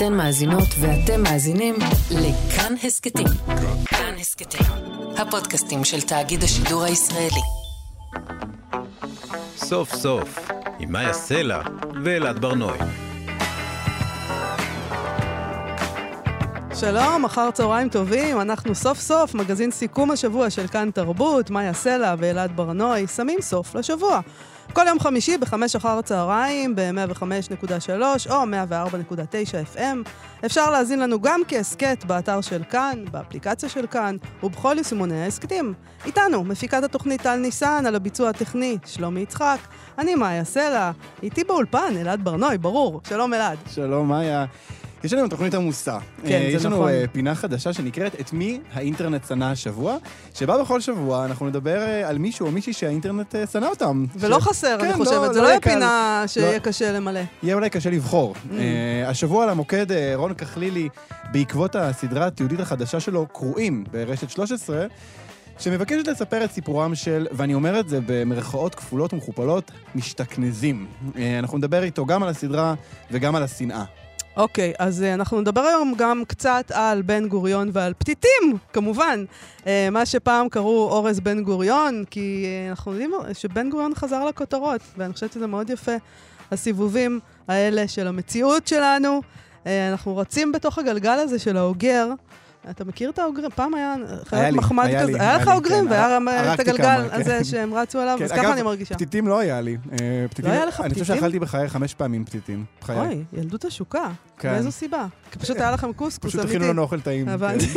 אתן מאזינות ואתם מאזינים לכאן הסכתים. כאן הסכתים, הפודקאסטים של תאגיד השידור הישראלי. סוף סוף, עם מאיה סלע ואלעד ברנועי. שלום, אחר צהריים טובים, אנחנו סוף סוף, מגזין סיכום השבוע של כאן תרבות, מאיה סלע ואלעד ברנועי, שמים סוף לשבוע. כל יום חמישי בחמש אחר הצהריים, ב-105.3 או 104.9 FM. אפשר להזין לנו גם כהסכת באתר של כאן, באפליקציה של כאן, ובכל יישומוני ההסכתים. איתנו, מפיקת התוכנית טל ניסן, על הביצוע הטכני, שלומי יצחק. אני מאיה סלע, איתי באולפן, אלעד ברנועי, ברור. שלום אלעד. שלום, מאיה. יש לנו תוכנית עמוסה. כן, זה יש לנו נכון. אה, פינה חדשה שנקראת את מי האינטרנט שנא השבוע, שבה בכל שבוע אנחנו נדבר אה, על מישהו או מישהי שהאינטרנט אה, שנא אותם. ולא ש- חסר, אני כן, חושבת, לא- זה לא לא יהיה קל. פינה שיהיה לא. קשה למלא. יהיה אולי קשה לבחור. Mm. אה, השבוע על המוקד אה, רון כחלילי, בעקבות הסדרה התיעודית החדשה שלו, קרואים, ברשת 13, שמבקשת לספר את סיפורם של, ואני אומר את זה במרכאות כפולות ומכופלות, משתכנזים. אה, אנחנו נדבר איתו גם על הסדרה וגם על השנאה. אוקיי, אז אה, אנחנו נדבר היום גם קצת על בן גוריון ועל פתיתים, כמובן. אה, מה שפעם קראו אורז בן גוריון, כי אה, אנחנו יודעים שבן גוריון חזר לכותרות, ואני חושבת שזה מאוד יפה, הסיבובים האלה של המציאות שלנו. אנחנו רצים בתוך הגלגל הזה של האוגר. אתה מכיר את האוגרים? פעם היה חייב לי, מחמד כזה. היה לך אוגרים, כן, והיה את הגלגל הזה כן. שהם רצו עליו, כן, אז ככה אני מרגישה. פתיתים לא היה לי. אה, פתיתים, לא היה לך אני חושב פתיתים? שאכלתי בחיי חמש פעמים פתיתים. אוי, ילדות עשוקה. כן. מאיזו סיבה? כי פשוט היה לכם קוסקוס פשוט אמיתי. הכינו לנו אוכל טעים. הבנתי.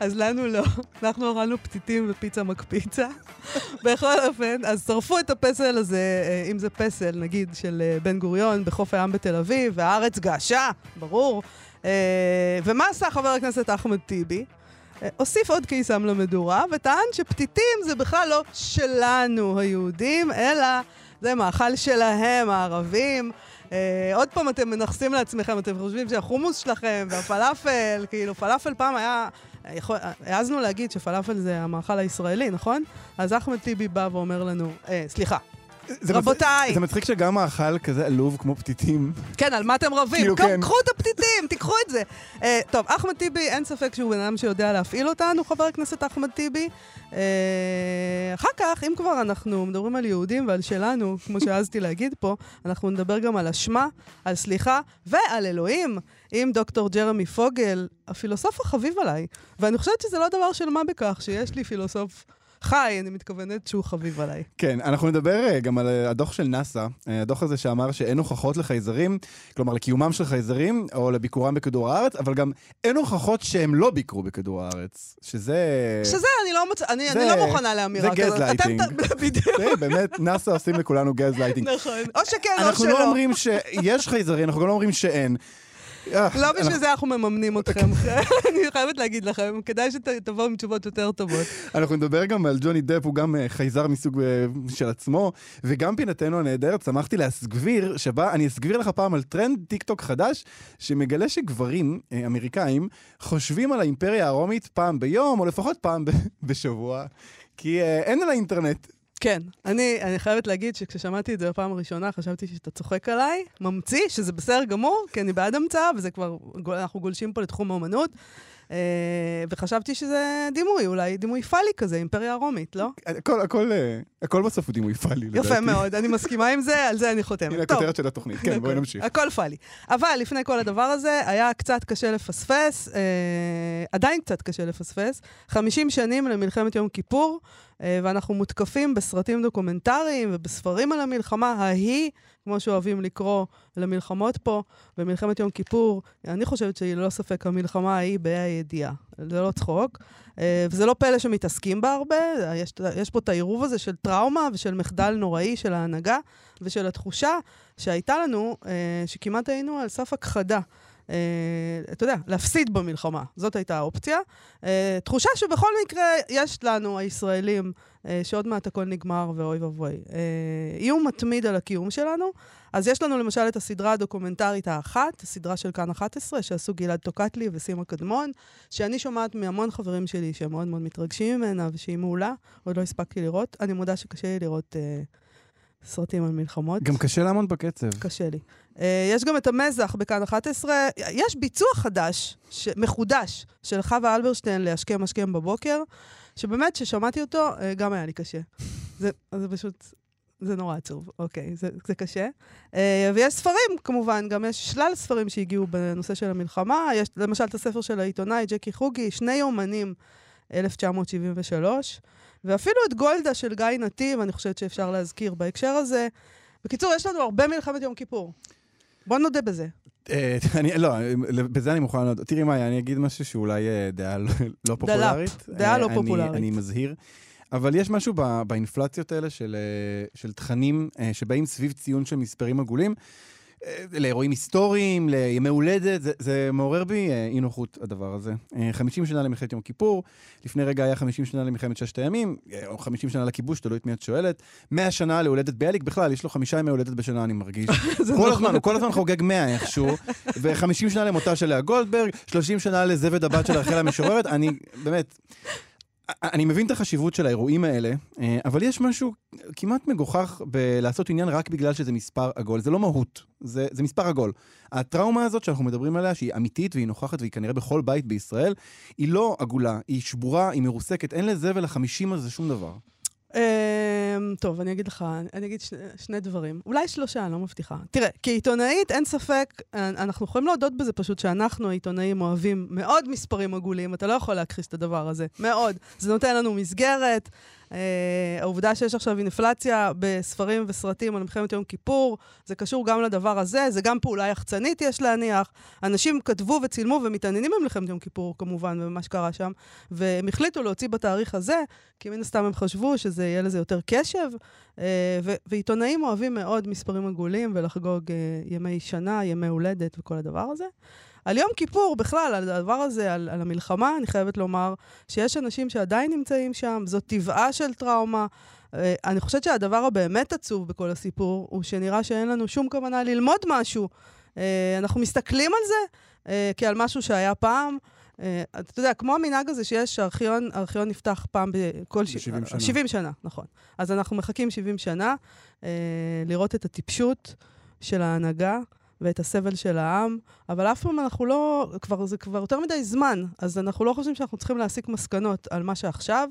אז לנו לא. אנחנו אכלנו פתיתים ופיצה מקפיצה. בכל אופן, אז שרפו את הפסל הזה, אה, אם זה פסל, נגיד, של אה, בן גוריון בחוף הים בתל אביב, והארץ געשה, ברור. אה, ומה עשה חבר הכנסת אחמד טיבי? אה, הוסיף עוד קיסם למדורה, וטען שפתיתים זה בכלל לא שלנו, היהודים, אלא זה מאכל שלהם, הערבים. אה, עוד פעם אתם מנכסים לעצמכם, אתם חושבים שהחומוס שלכם והפלאפל, כאילו פלאפל פעם היה, יכול, העזנו להגיד שפלאפל זה המאכל הישראלי, נכון? אז אחמד טיבי בא ואומר לנו, אה, סליחה, זה מצ- רבותיי. זה מצחיק שגם מאכל כזה עלוב כמו פתיתים. כן, על מה אתם רבים? כאילו, כן. קחו את הפתיתים, תיקחו את זה. אה, טוב, אחמד טיבי, אין ספק שהוא בן אדם שיודע להפעיל אותנו, חבר הכנסת אחמד טיבי. אה, אחר כך, אם כבר אנחנו מדברים על יהודים ועל שלנו, כמו שהעזתי להגיד פה, אנחנו נדבר גם על אשמה, על סליחה ועל אלוהים, עם דוקטור ג'רמי פוגל, הפילוסוף החביב עליי. ואני חושבת שזה לא דבר של מה בכך, שיש לי פילוסוף חי, אני מתכוונת שהוא חביב עליי. כן, אנחנו נדבר אה, גם על אה, הדוח של נאסא, אה, הדוח הזה שאמר שאין הוכחות לחייזרים, כלומר לקיומם של חייזרים, או לביקורם בכדור הארץ, אבל גם אין הוכחות שהם לא ביקרו בכדור הארץ, שזה... שזה, אני לא, מוצ... אני, אני זה- לא מוכנה לאמירה זה כזאת. אתם גזלייטינג. ת- בדיוק. זה באמת, נאסא עושים לכולנו גז לייטינג. נכון. או שכן או אנחנו שלא. לא אומרים שיש חייזרים, אנחנו גם לא אומרים שאין. אה, לא בשביל זה אנחנו מממנים אתכם. אני חייבת להגיד לכם, כדאי שתבואו עם תשובות יותר טובות. אנחנו נדבר גם על ג'וני דפ, הוא גם אה, חייזר מסוג אה, של עצמו, וגם פינתנו הנהדרת, שמחתי להסגביר, שבה אני אסגביר לך פעם על טרנד טיק טוק חדש, שמגלה שגברים אמריקאים חושבים על האימפריה הרומית פעם ביום, או לפחות פעם בשבוע, כי אין על האינטרנט. כן, אני, אני חייבת להגיד שכששמעתי את זה בפעם הראשונה, חשבתי שאתה צוחק עליי, ממציא, שזה בסדר גמור, כי אני בעד המצאה, וזה כבר, אנחנו גולשים פה לתחום האומנות. אה, וחשבתי שזה דימוי, אולי דימוי פאלי כזה, אימפריה הרומית, לא? הכל, הכל, אה, הכל בסוף הוא דימוי פאלי, לדעתי. יפה מאוד, אני מסכימה עם זה, על זה אני חותמת. הנה. הכותרת של התוכנית, כן, בואי נמשיך. הכל פאלי. אבל לפני כל הדבר הזה, היה קצת קשה לפספס, אה, עדיין קצת קשה לפספס, 50 שנים למלחמת יום כיפור, ואנחנו מותקפים בסרטים דוקומנטריים ובספרים על המלחמה ההיא, כמו שאוהבים לקרוא למלחמות פה, במלחמת יום כיפור, אני חושבת שהיא ללא ספק המלחמה ההיא בה"א הידיעה. זה לא צחוק. אה, וזה לא פלא שמתעסקים בה הרבה, יש, יש פה את העירוב הזה של טראומה ושל מחדל נוראי של ההנהגה ושל התחושה שהייתה לנו, אה, שכמעט היינו על סף הכחדה. אה, אתה יודע, להפסיד במלחמה, זאת הייתה האופציה. אה, תחושה שבכל מקרה יש לנו, הישראלים, אה, שעוד מעט הכל נגמר ואוי ואבוי. איום מתמיד על הקיום שלנו. אז יש לנו למשל את הסדרה הדוקומנטרית האחת, הסדרה של כאן 11, שעשו גלעד טוקטלי וסימה קדמון, שאני שומעת מהמון חברים שלי שהם מאוד מאוד מתרגשים ממנה ושהיא מעולה, עוד לא הספקתי לראות. אני מודה שקשה לי לראות אה, סרטים על מלחמות. גם קשה לעמוד בקצב. קשה לי. אה, יש גם את המזח בכאן 11. יש ביצוע חדש, ש... מחודש, של חווה אלברשטיין להשכם השכם בבוקר, שבאמת, כששמעתי אותו, אה, גם היה לי קשה. זה, זה פשוט, זה נורא עצוב, אוקיי, זה, זה קשה. אה, ויש ספרים, כמובן, גם יש שלל ספרים שהגיעו בנושא של המלחמה. יש למשל את הספר של העיתונאי ג'קי חוגי, שני יומנים, 1973, ואפילו את גולדה של גיא נתיב, אני חושבת שאפשר להזכיר בהקשר הזה. בקיצור, יש לנו הרבה מלחמת יום כיפור. בוא נודה בזה. אה, אני, לא, בזה אני מוכן לענות. תראי מאיה, אני אגיד משהו שאולי אה, דעה לא- לא פופולרית. דעה לא אה, פופולרית. אני מזהיר. אבל יש משהו באינפלציות האלה של, אה, של תכנים אה, שבאים סביב ציון של מספרים עגולים. אה, לאירועים היסטוריים, לימי הולדת, זה, זה מעורר בי אה, אי נוחות הדבר הזה. אה, 50 שנה למלחמת יום כיפור, לפני רגע היה 50 שנה למלחמת ששת הימים, אה, או 50 שנה לכיבוש, תלוי את מי את שואלת. 100 שנה להולדת ביאליק, בכלל, יש לו חמישה ימי הולדת בשנה, אני מרגיש. כל הזמן, הוא כל הזמן חוגג 100 איכשהו, ו-50 שנה למותה של לאה גולדברג, 30 שנה לזבד הבת של רחל המשוררת, אני באמת... אני מבין את החשיבות של האירועים האלה, אה, אבל יש משהו כמעט מגוחך בלעשות עניין רק בגלל שזה מספר עגול. זה לא מהות, זה, זה מספר עגול. הטראומה הזאת שאנחנו מדברים עליה, שהיא אמיתית והיא נוכחת והיא כנראה בכל בית בישראל, היא לא עגולה, היא שבורה, היא מרוסקת, אין לזה ולחמישים הזה שום דבר. אמ, טוב, אני אגיד לך, אני אגיד שני, שני דברים. אולי שלושה, אני לא מבטיחה. תראה, כעיתונאית, אין ספק, אה, אנחנו יכולים להודות בזה פשוט שאנחנו, העיתונאים, אוהבים מאוד מספרים עגולים. אתה לא יכול להכחיש את הדבר הזה. מאוד. זה נותן לנו מסגרת. אה, העובדה שיש עכשיו אינפלציה בספרים וסרטים על מלחמת יום כיפור, זה קשור גם לדבר הזה, זה גם פעולה יחצנית, יש להניח. אנשים כתבו וצילמו ומתעניינים במלחמת יום כיפור, כמובן, ובמה שקרה שם, והם החליטו להוציא בתאריך הזה, כי מן הסתם הם חשבו שזה יהיה לזה יותר קשב, ו- ועיתונאים אוהבים מאוד מספרים עגולים ולחגוג אה, ימי שנה, ימי הולדת וכל הדבר הזה. על יום כיפור, בכלל, על הדבר הזה, על, על המלחמה, אני חייבת לומר שיש אנשים שעדיין נמצאים שם, זאת טבעה של טראומה. אה, אני חושבת שהדבר הבאמת עצוב בכל הסיפור, הוא שנראה שאין לנו שום כוונה ללמוד משהו. אה, אנחנו מסתכלים על זה אה, כעל משהו שהיה פעם. אה, אתה יודע, כמו המנהג הזה שיש, הארכיון, הארכיון נפתח פעם בכל... ש- ב-70 שנה. 70 שנה, נכון. אז אנחנו מחכים 70 שנה אה, לראות את הטיפשות של ההנהגה. ואת הסבל של העם, אבל אף פעם אנחנו לא, כבר, זה כבר יותר מדי זמן, אז אנחנו לא חושבים שאנחנו צריכים להסיק מסקנות על מה שעכשיו,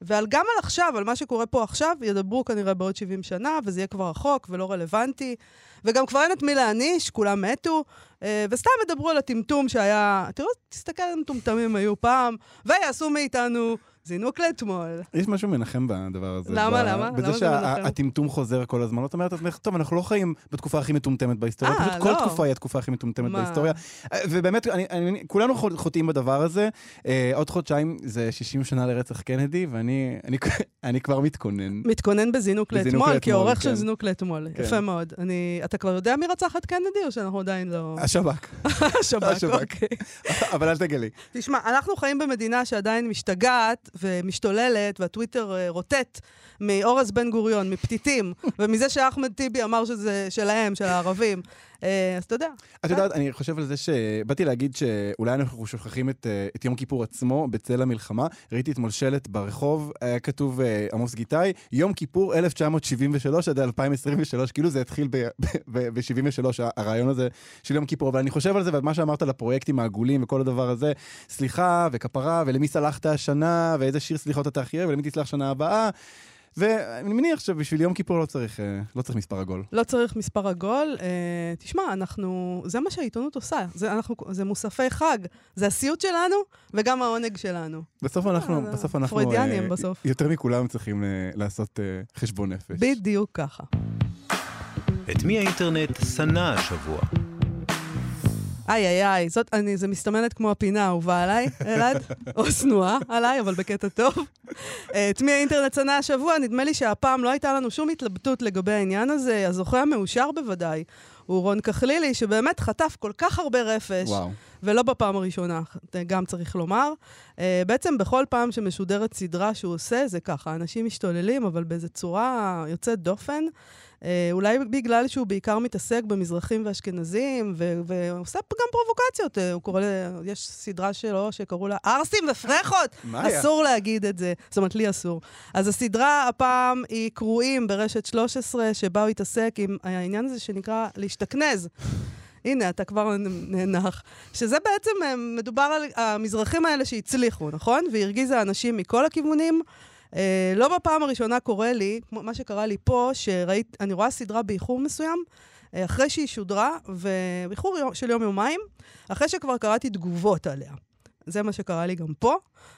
ועל גם על עכשיו, על מה שקורה פה עכשיו, ידברו כנראה בעוד 70 שנה, וזה יהיה כבר רחוק ולא רלוונטי, וגם כבר אין את מי להעניש, כולם מתו, אה, וסתם ידברו על הטמטום שהיה, תראו, תסתכל על מטומטמים היו פעם, ויעשו מאיתנו זינוק לאתמול. יש משהו מנחם בדבר הזה. למה? ב- למה? בזה? שהטמטום חוזר כל הזמן. זאת אומרת, טוב, אנחנו לא חיים בתקופה הכי מטומטמת בהיסטוריה, אה, פשוט כל לא. תקופה היא התקופה הכי מטומטמת? בהיסטוריה. אה, ובאמת, אני- אני- כולנו חו- חוטאים בדבר הזה. אה, עוד חודשיים זה 60 שנה לרצח קנדי, ואני אני- אני כבר מתכונן. מתכונן בזינוק בזינוק לאתמול, כעורך של כן. זינוק לאתמול. כן. יפה מאוד. אני, אתה כבר יודע מי רצח את קנדי, או שאנחנו עדיין לא... השב"כ. השב"כ, השב"כ. אוקיי. אבל אל תגלי. תשמע, אנחנו חיים במדינה שעדיין משתגעת ומשתוללת, והטוויטר אה, רוטט מאורז בן גוריון, מפתיתים, ומזה שאחמד טיבי אמר שזה שלהם, של הערבים. אה, אז אתה יודע. את יודעת, אני חושב על זה שבאתי להגיד שאולי אנחנו שוכחים את, אה, את יום כיפור עצמו בצל המלחמה. ראיתי אתמול שלט ברחוב, היה כתוב אה, עמוס גיתאי, יום כיפור 1973 עד 2023, כאילו זה התחיל ב-73, הרעיון הזה של יום כיפור. אבל אני חושב על זה, ומה שאמרת על הפרויקטים העגולים וכל הדבר הזה, סליחה וכפרה, ולמי סלחת השנה, ואיזה שיר סליחות אתה הכי אוהב, ולמי תסלח שנה הבאה. ואני מניח שבשביל יום כיפור לא צריך, אה, לא צריך מספר עגול. לא צריך מספר עגול. אה, תשמע, אנחנו... זה מה שהעיתונות עושה. זה, אנחנו, זה מוספי חג. זה הסיוט שלנו וגם העונג שלנו. בסוף אנחנו, אה, בסוף אנחנו, פרוידיאנים אה, בסוף. יותר מכולם צריכים אה, לעשות אה, חשבון נפש. בדיוק ככה. את מי האינטרנט שנא השבוע? איי, איי, איי, זאת, אני, זה מסתמנת כמו הפינה האהובה עליי, אלעד, או שנואה עליי, אבל בקטע טוב. אה, את מי האינטרנט שנא השבוע? נדמה לי שהפעם לא הייתה לנו שום התלבטות לגבי העניין הזה. הזוכה המאושר בוודאי הוא רון כחלילי, שבאמת חטף כל כך הרבה רפש. וואו. ולא בפעם הראשונה, גם צריך לומר. Uh, בעצם בכל פעם שמשודרת סדרה שהוא עושה, זה ככה, אנשים משתוללים, אבל באיזו צורה יוצאת דופן. Uh, אולי בגלל שהוא בעיקר מתעסק במזרחים ואשכנזים, ו- ועושה גם פרובוקציות. Uh, הוא קורא, יש סדרה שלו שקראו לה ערסים ופרחות! אסור להגיד את זה. זאת אומרת, לי אסור. אז הסדרה הפעם היא קרואים ברשת 13, שבה הוא התעסק עם העניין הזה שנקרא להשתכנז. הנה, אתה כבר נאנח. שזה בעצם, אה, מדובר על המזרחים האלה שהצליחו, נכון? והרגיזה אנשים מכל הכיוונים. אה, לא בפעם הראשונה קורה לי, כמו מה שקרה לי פה, שאני רואה סדרה באיחור מסוים, אה, אחרי שהיא שודרה, ובאיחור של יום-יומיים, אחרי שכבר קראתי תגובות עליה. זה מה שקרה לי גם פה.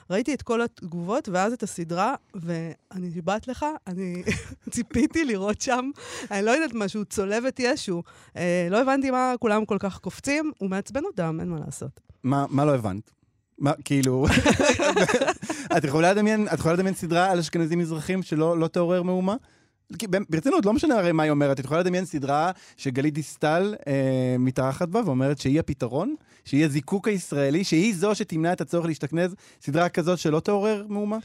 ראיתי את כל התגובות, ואז את הסדרה, ואני נשבעת לך, אני ציפיתי לראות שם, אני לא יודעת משהו, צולבת ישו. אה, לא הבנתי מה כולם כל כך קופצים, הוא מעצבן אותם, אין מה לעשות. מה, מה לא הבנת? מה, כאילו... את יכולה לדמיין, את יכולה לדמיין סדרה על אשכנזים מזרחים שלא לא תעורר מהומה? ברצינות, לא משנה הרי מה היא אומרת, את יכולה לדמיין סדרה שגלית דיסטל אה, מתארחת בה ואומרת שהיא הפתרון, שהיא הזיקוק הישראלי, שהיא זו שתמנע את הצורך להשתכנז, סדרה כזאת שלא תעורר מהומה?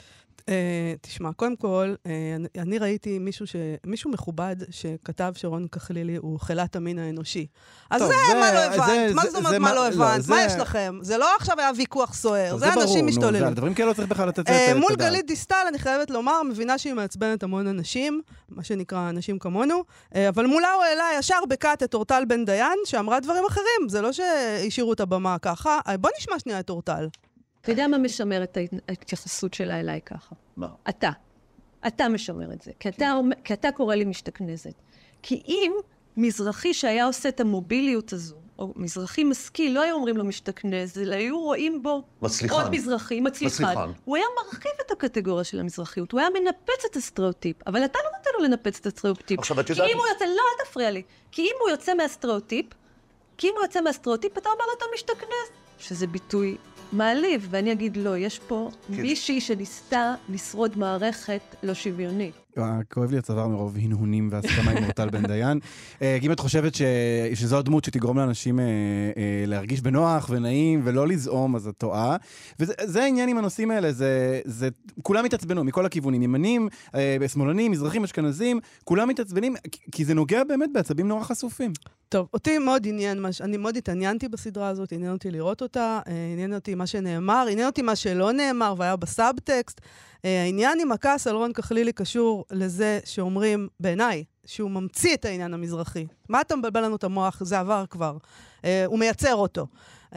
Uh, תשמע, קודם כל, uh, אני, אני ראיתי מישהו, ש, מישהו מכובד שכתב שרון כחלילי הוא חילת המין האנושי. אז טוב, זה, זה מה לא הבנת? מה זאת אומרת מה לא הבנת? לא, זה... מה יש לכם? זה לא עכשיו היה ויכוח סוער, זה, זה ברור, אנשים משתוללים. על דברים כאלה לא צריך בכלל לתת את הדעת. מול גלית דיסטל, אני חייבת לומר, מבינה שהיא מעצבנת המון אנשים, מה שנקרא אנשים כמונו, uh, אבל מולה הוא העלה ישר בקאט את אורטל בן דיין, שאמרה דברים אחרים, זה לא שהשאירו את הבמה ככה. בוא נשמע שנייה את אורטל. אתה יודע מה משמר את ההתייחסות שלה אליי ככה? מה? אתה. אתה משמר את זה. כי אתה, כי אתה קורא לי משתכנזת. כי אם מזרחי שהיה עושה את המוביליות הזו, או מזרחי משכיל, לא היו אומרים לו משתכנז, אלא היו רואים בו מצליחן. עוד מזרחי, מצליחן. מצליחן. הוא היה מרחיב את הקטגוריה של המזרחיות, הוא היה מנפץ את הסטריאוטיפ, אבל אתה לא נותן לו לנפץ את הסטריאוטיפ. עכשיו, את יודעת... כי אם הוא יוצא, לא, אל תפריע לי. כי אם הוא יוצא מהסטריאוטיפ, כי אם הוא יוצא מהסטריאוטיפ, אתה אומר לו אתה משתכנז, שזה ביטוי מעליב, ואני אגיד לא, יש פה כן. מישהי שניסתה לשרוד מערכת לא שוויונית. כואב לי הצוואר מרוב הנהונים והסכמה עם אורטל בן דיין. אה, אם את חושבת. שזו הדמות שתגרום לאנשים אה, אה, להרגיש בנוח ונעים ולא לזעום, אז את טועה. וזה העניין עם הנושאים האלה, זה, זה... כולם התעצבנו מכל הכיוונים, ימנים, שמאלנים, מזרחים, אשכנזים, כולם מתעצבנים, כי זה נוגע באמת בעצבים נורא חשופים. טוב, אותי מאוד עניין, אני מאוד התעניינתי בסדרה הזאת, עניין אותי לראות אותה, עניין אותי מה שנאמר, עניין אותי מה שלא נאמר והיה בסאבטקסט. העניין עם הכעס על רון כחלילי קשור לזה שאומרים, בעיניי, שהוא ממציא את העניין המזרחי. מה אתה מבלבל לנו את המוח? זה עבר כבר. Uh, הוא מייצר אותו. Uh,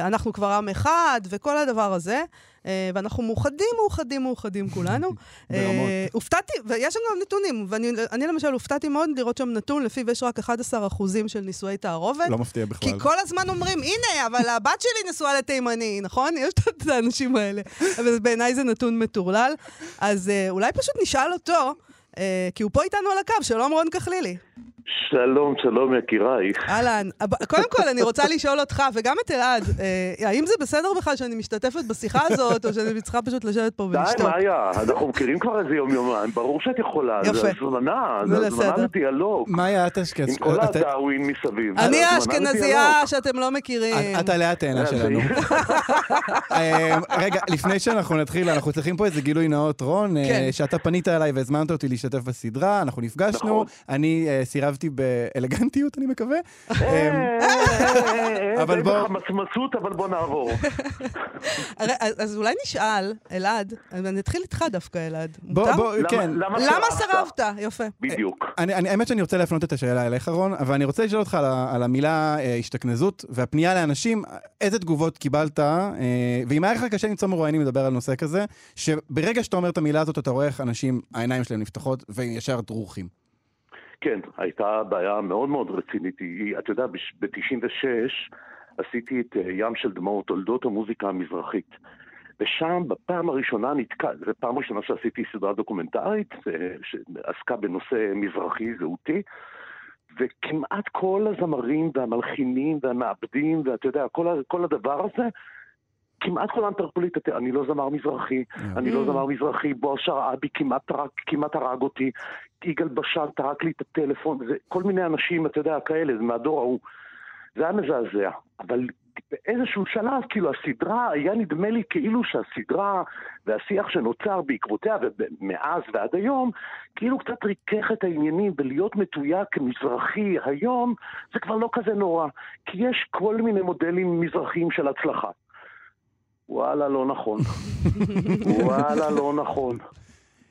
אנחנו כבר עם אחד, וכל הדבר הזה. אה, ואנחנו מאוחדים, מאוחדים, מאוחדים כולנו. ברמות. אה, הופתעתי, ויש לנו גם נתונים, ואני למשל הופתעתי מאוד לראות שם נתון לפיו יש רק 11 אחוזים של נישואי תערובת. לא מפתיע בכלל. כי כל הזמן אומרים, הנה, אבל הבת שלי נשואה לתימני, נכון? יש את האנשים האלה. אבל בעיניי זה נתון מטורלל. אז אה, אולי פשוט נשאל אותו, כי הוא פה איתנו על הקו, שלום רון כחלילי. שלום, שלום יקירייך. אהלן. קודם כל, אני רוצה לשאול אותך, וגם את אלעד, אה, האם זה בסדר בכלל שאני משתתפת בשיחה הזאת, או שאני צריכה פשוט לשבת פה ולשתות? די, מאיה, אנחנו מכירים כבר איזה יום-יומיים, ברור שאת יכולה. יפה. זה הזמנה, זה הזמנה לדיאלוג. מאיה, את אשכנז... עם כל הדאווין מסביב. אני האשכנזייה שאתם לא מכירים. את עלי התאנה שלנו. אה, רגע, לפני שאנחנו נתחיל, אנחנו צריכים פה איזה גילוי נאות, רון, אה, כן. שאתה פנית אליי והזמנת אותי להשתתף בסדרה, אנחנו נפגשנו, נכון. אני סירבתי חשבתי באלגנטיות, אני מקווה. אבל בוא... מצמצות, אבל בוא נעבור. אז אולי נשאל, אלעד, אני אתחיל איתך דווקא, אלעד. בוא, בוא, כן. למה סירבת? יפה. בדיוק. האמת שאני רוצה להפנות את השאלה אליך, רון, אבל אני רוצה לשאול אותך על המילה השתכנזות והפנייה לאנשים, איזה תגובות קיבלת, ואם היה לך קשה למצוא מרואיינים לדבר על נושא כזה, שברגע שאתה אומר את המילה הזאת, אתה רואה איך אנשים, העיניים שלהם נפתחות וישר דרוכים. כן, הייתה בעיה מאוד מאוד רצינית. אתה יודע, ב-96 עשיתי את אה, ים של דמעות, תולדות המוזיקה המזרחית. ושם בפעם הראשונה נתקע, זו פעם ראשונה שעשיתי סדרה דוקומנטרית אה, שעסקה בנושא מזרחי זהותי, וכמעט כל הזמרים והמלחינים והמעבדים, ואתה יודע, כל, כל הדבר הזה, כמעט כולם טרקו לי אני לא זמר מזרחי, אני לא זמר מזרחי, בועז שרעבי כמעט הרג אותי, יגאל בשן טרק לי את הטלפון, כל מיני אנשים, אתה יודע, כאלה, זה מהדור ההוא. זה היה מזעזע, אבל באיזשהו שלב, כאילו הסדרה, היה נדמה לי כאילו שהסדרה והשיח שנוצר בעקבותיה ומאז ועד היום, כאילו קצת ריכך את העניינים ולהיות מתויג כמזרחי היום, זה כבר לא כזה נורא, כי יש כל מיני מודלים מזרחיים של הצלחה. וואלה, לא נכון. וואלה, לא נכון.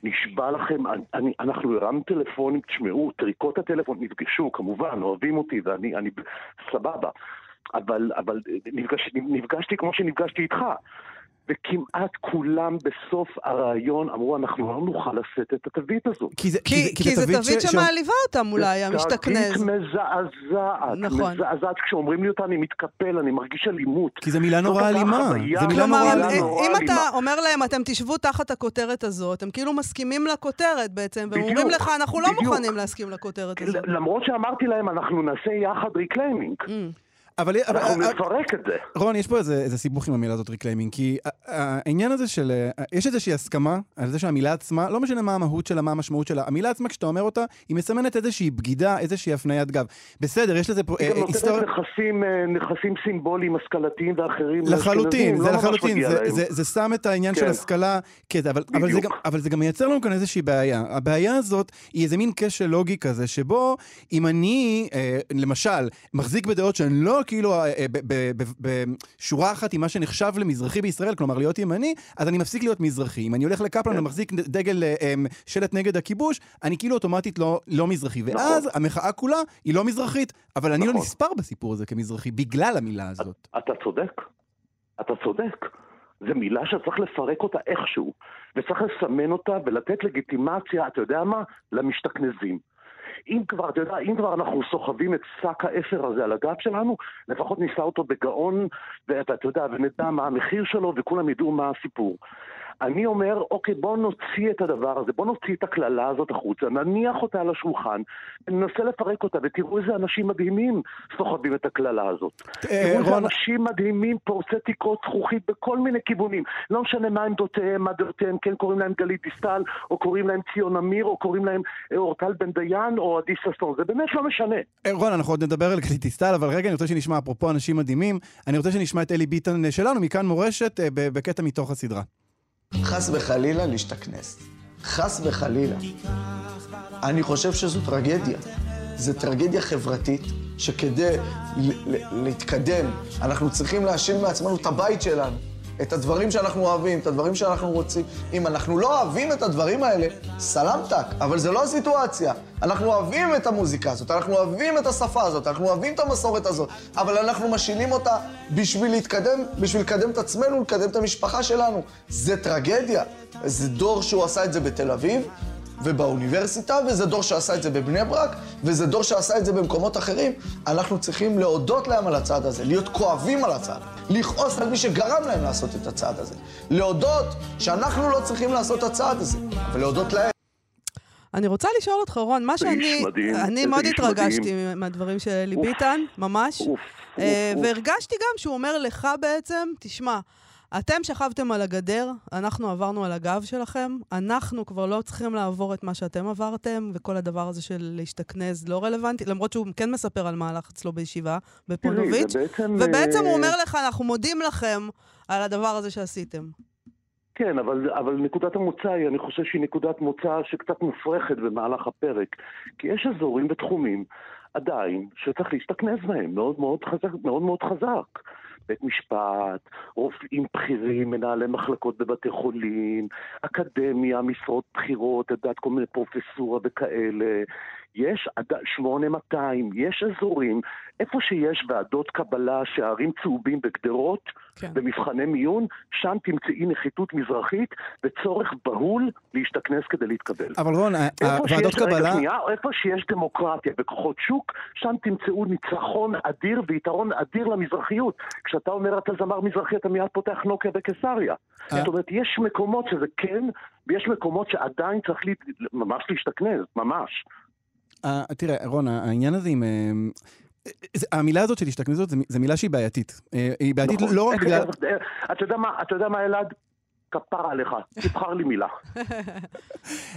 נשבע לכם, אני, אנחנו הרמנו טלפונים, תשמעו, טריקות הטלפון נפגשו, כמובן, אוהבים אותי ואני אני, סבבה. אבל, אבל נפגש, נפגשתי כמו שנפגשתי איתך. וכמעט כולם בסוף הראיון אמרו, אנחנו לא נוכל לשאת את התווית הזו. כי זה, כי, כי, כי זה תווית ש... שמעליבה אותם אולי, המשתכנז. תווית מזעזעת. נכון. מזעזעת. כשאומרים לי אותה אני מתקפל, אני מרגיש אלימות. כי זו מילה נורא אלימה. זה מילה נורא אלימה. אם אתה אומר להם, אתם תשבו תחת הכותרת הזאת, הם כאילו מסכימים לכותרת בעצם, והם אומרים לך, אנחנו לא מוכנים להסכים לכותרת הזאת. למרות שאמרתי להם, אנחנו נעשה יחד reclaiming. אבל... אנחנו נפרק את זה. רון, יש פה איזה, איזה סיבוך עם המילה הזאת reclaiming, כי העניין הזה של... יש איזושהי הסכמה על זה שהמילה עצמה, לא משנה מה המהות שלה, מה המשמעות שלה, המילה עצמה, כשאתה אומר אותה, היא מסמנת איזושהי בגידה, איזושהי הפניית גב. בסדר, יש לזה פה. היא גם נותנת נכסים סימבוליים, השכלתיים ואחרים. לחלוטין, זה לא לחלוטין. זה, שם את העניין כן. של השכלה כזה, אבל, אבל, זה גם, אבל זה גם מייצר לנו כאן איזושהי בעיה. הבעיה הזאת היא איזה מין כשל לוגי כזה, שבו אם אני, אה, למשל, מחזיק בדעות שהן לא כאילו אה, אה, בשורה אחת עם מה שנחשב למזרחי בישראל, כלומר להיות ימני, אז אני מפסיק להיות מזרחי. אם אני הולך לקפלן כן. ומחזיק דגל אה, שלט נגד הכיבוש, אני כאילו אוטומטית לא, לא מזרחי. נכון. ואז המחאה כולה היא לא מזרחית, אבל אני לא נכון. נספר בסיפור הזה כמזרחי בגלל המילה הזאת. אתה צודק. אתה צודק. זו מילה שצריך לפרק אותה איכשהו, וצריך לסמן אותה ולתת לגיטימציה, אתה יודע מה? למשתכנזים. אם כבר, אתה יודע, אם כבר אנחנו סוחבים את שק האפר הזה על הגב שלנו, לפחות ניסע אותו בגאון, ואתה יודע, ונדע מה המחיר שלו, וכולם ידעו מה הסיפור. אני אומר, אוקיי, בואו נוציא את הדבר הזה, בואו נוציא את הקללה הזאת החוצה, נניח אותה על השולחן, ננסה לפרק אותה, ותראו איזה אנשים מדהימים סוחבים את הקללה הזאת. אה, תראו איזה אנשים מדהימים, פורצי תקרות זכוכית בכל מיני כיוונים. לא משנה מה עמדותיהם, מה דעותיהם, כן קוראים להם גלית דיסטל, או קוראים להם ציון אמיר, או קוראים להם אה, אורטל בן דיין, או עדי ששון, זה באמת לא משנה. אה, רון, אנחנו עוד נדבר על גלית דיסטל, אבל רגע, אני רוצה שנשמע, אפרופו אנשים מדהימים, אני רוצה שנשמע את אלי ביטן שלנו, מכאן מורשת, בקטע מתוך הסדרה. חס וחלילה להשתכנס. חס וחלילה. אני חושב שזו טרגדיה. זו טרגדיה חברתית, שכדי להתקדם, אנחנו צריכים להשאיר מעצמנו את הבית שלנו. את הדברים שאנחנו אוהבים, את הדברים שאנחנו רוצים. אם אנחנו לא אוהבים את הדברים האלה, סלמתק, אבל זה לא הסיטואציה. אנחנו אוהבים את המוזיקה הזאת, אנחנו אוהבים את השפה הזאת, אנחנו אוהבים את המסורת הזאת, אבל אנחנו משילים אותה בשביל להתקדם, בשביל לקדם את עצמנו, לקדם את המשפחה שלנו. זה טרגדיה. זה דור שהוא עשה את זה בתל אביב, ובאוניברסיטה, וזה דור שעשה את זה בבני ברק, וזה דור שעשה את זה במקומות אחרים. אנחנו צריכים להודות להם על הצעד הזה, להיות כואבים על הצעד, לכעוס על מי שגרם להם לעשות את הצעד הזה. להודות שאנחנו לא צריכים לעשות את הצעד הזה, אבל להודות להם. אני רוצה לשאול אותך, רון, מה שאני... מדהים, אני מאוד התרגשתי מדהים. מהדברים של אלי ביטן, ממש. אוף, אה, אוף, והרגשתי גם שהוא אומר לך בעצם, תשמע, אתם שכבתם על הגדר, אנחנו עברנו על הגב שלכם, אנחנו כבר לא צריכים לעבור את מה שאתם עברתם, וכל הדבר הזה של להשתכנז לא רלוונטי, למרות שהוא כן מספר על מהלך אצלו בישיבה בפונוביץ', ובעצם הוא אומר לך, אנחנו מודים לכם על הדבר הזה שעשיתם. כן, אבל, אבל נקודת המוצא היא, אני חושב שהיא נקודת מוצא שקצת מופרכת במהלך הפרק. כי יש אזורים ותחומים עדיין שצריך להשתכנז בהם מאוד מאוד חזק. מאוד מאוד חזק. בית משפט, רופאים בכירים, מנהלי מחלקות בבתי חולים, אקדמיה, משרות בכירות, את יודעת, כל מיני פרופסורה וכאלה. יש 8200, יש אזורים, איפה שיש ועדות קבלה, שערים צהובים בגדרות, כן. במבחני מיון, שם תמצאי נחיתות מזרחית וצורך בהול להשתכנס כדי להתקבל. אבל רון, ועדות קבלה... רגע, איפה שיש דמוקרטיה וכוחות שוק, שם תמצאו ניצחון אדיר ויתרון אדיר למזרחיות. כשאתה אומר אתה זמר מזרחי, אתה מיד פותח נוקיה בקיסריה. אה. זאת אומרת, יש מקומות שזה כן, ויש מקומות שעדיין צריך ממש להשתכנז, ממש. אה, תראה, רון, העניין הזה עם... אה, המילה הזאת של השתכנזות זו מילה שהיא בעייתית. היא בעייתית נכון. לא רק בגלל... אתה יודע מה, אלעד? כפרה עליך, תבחר לי מילה.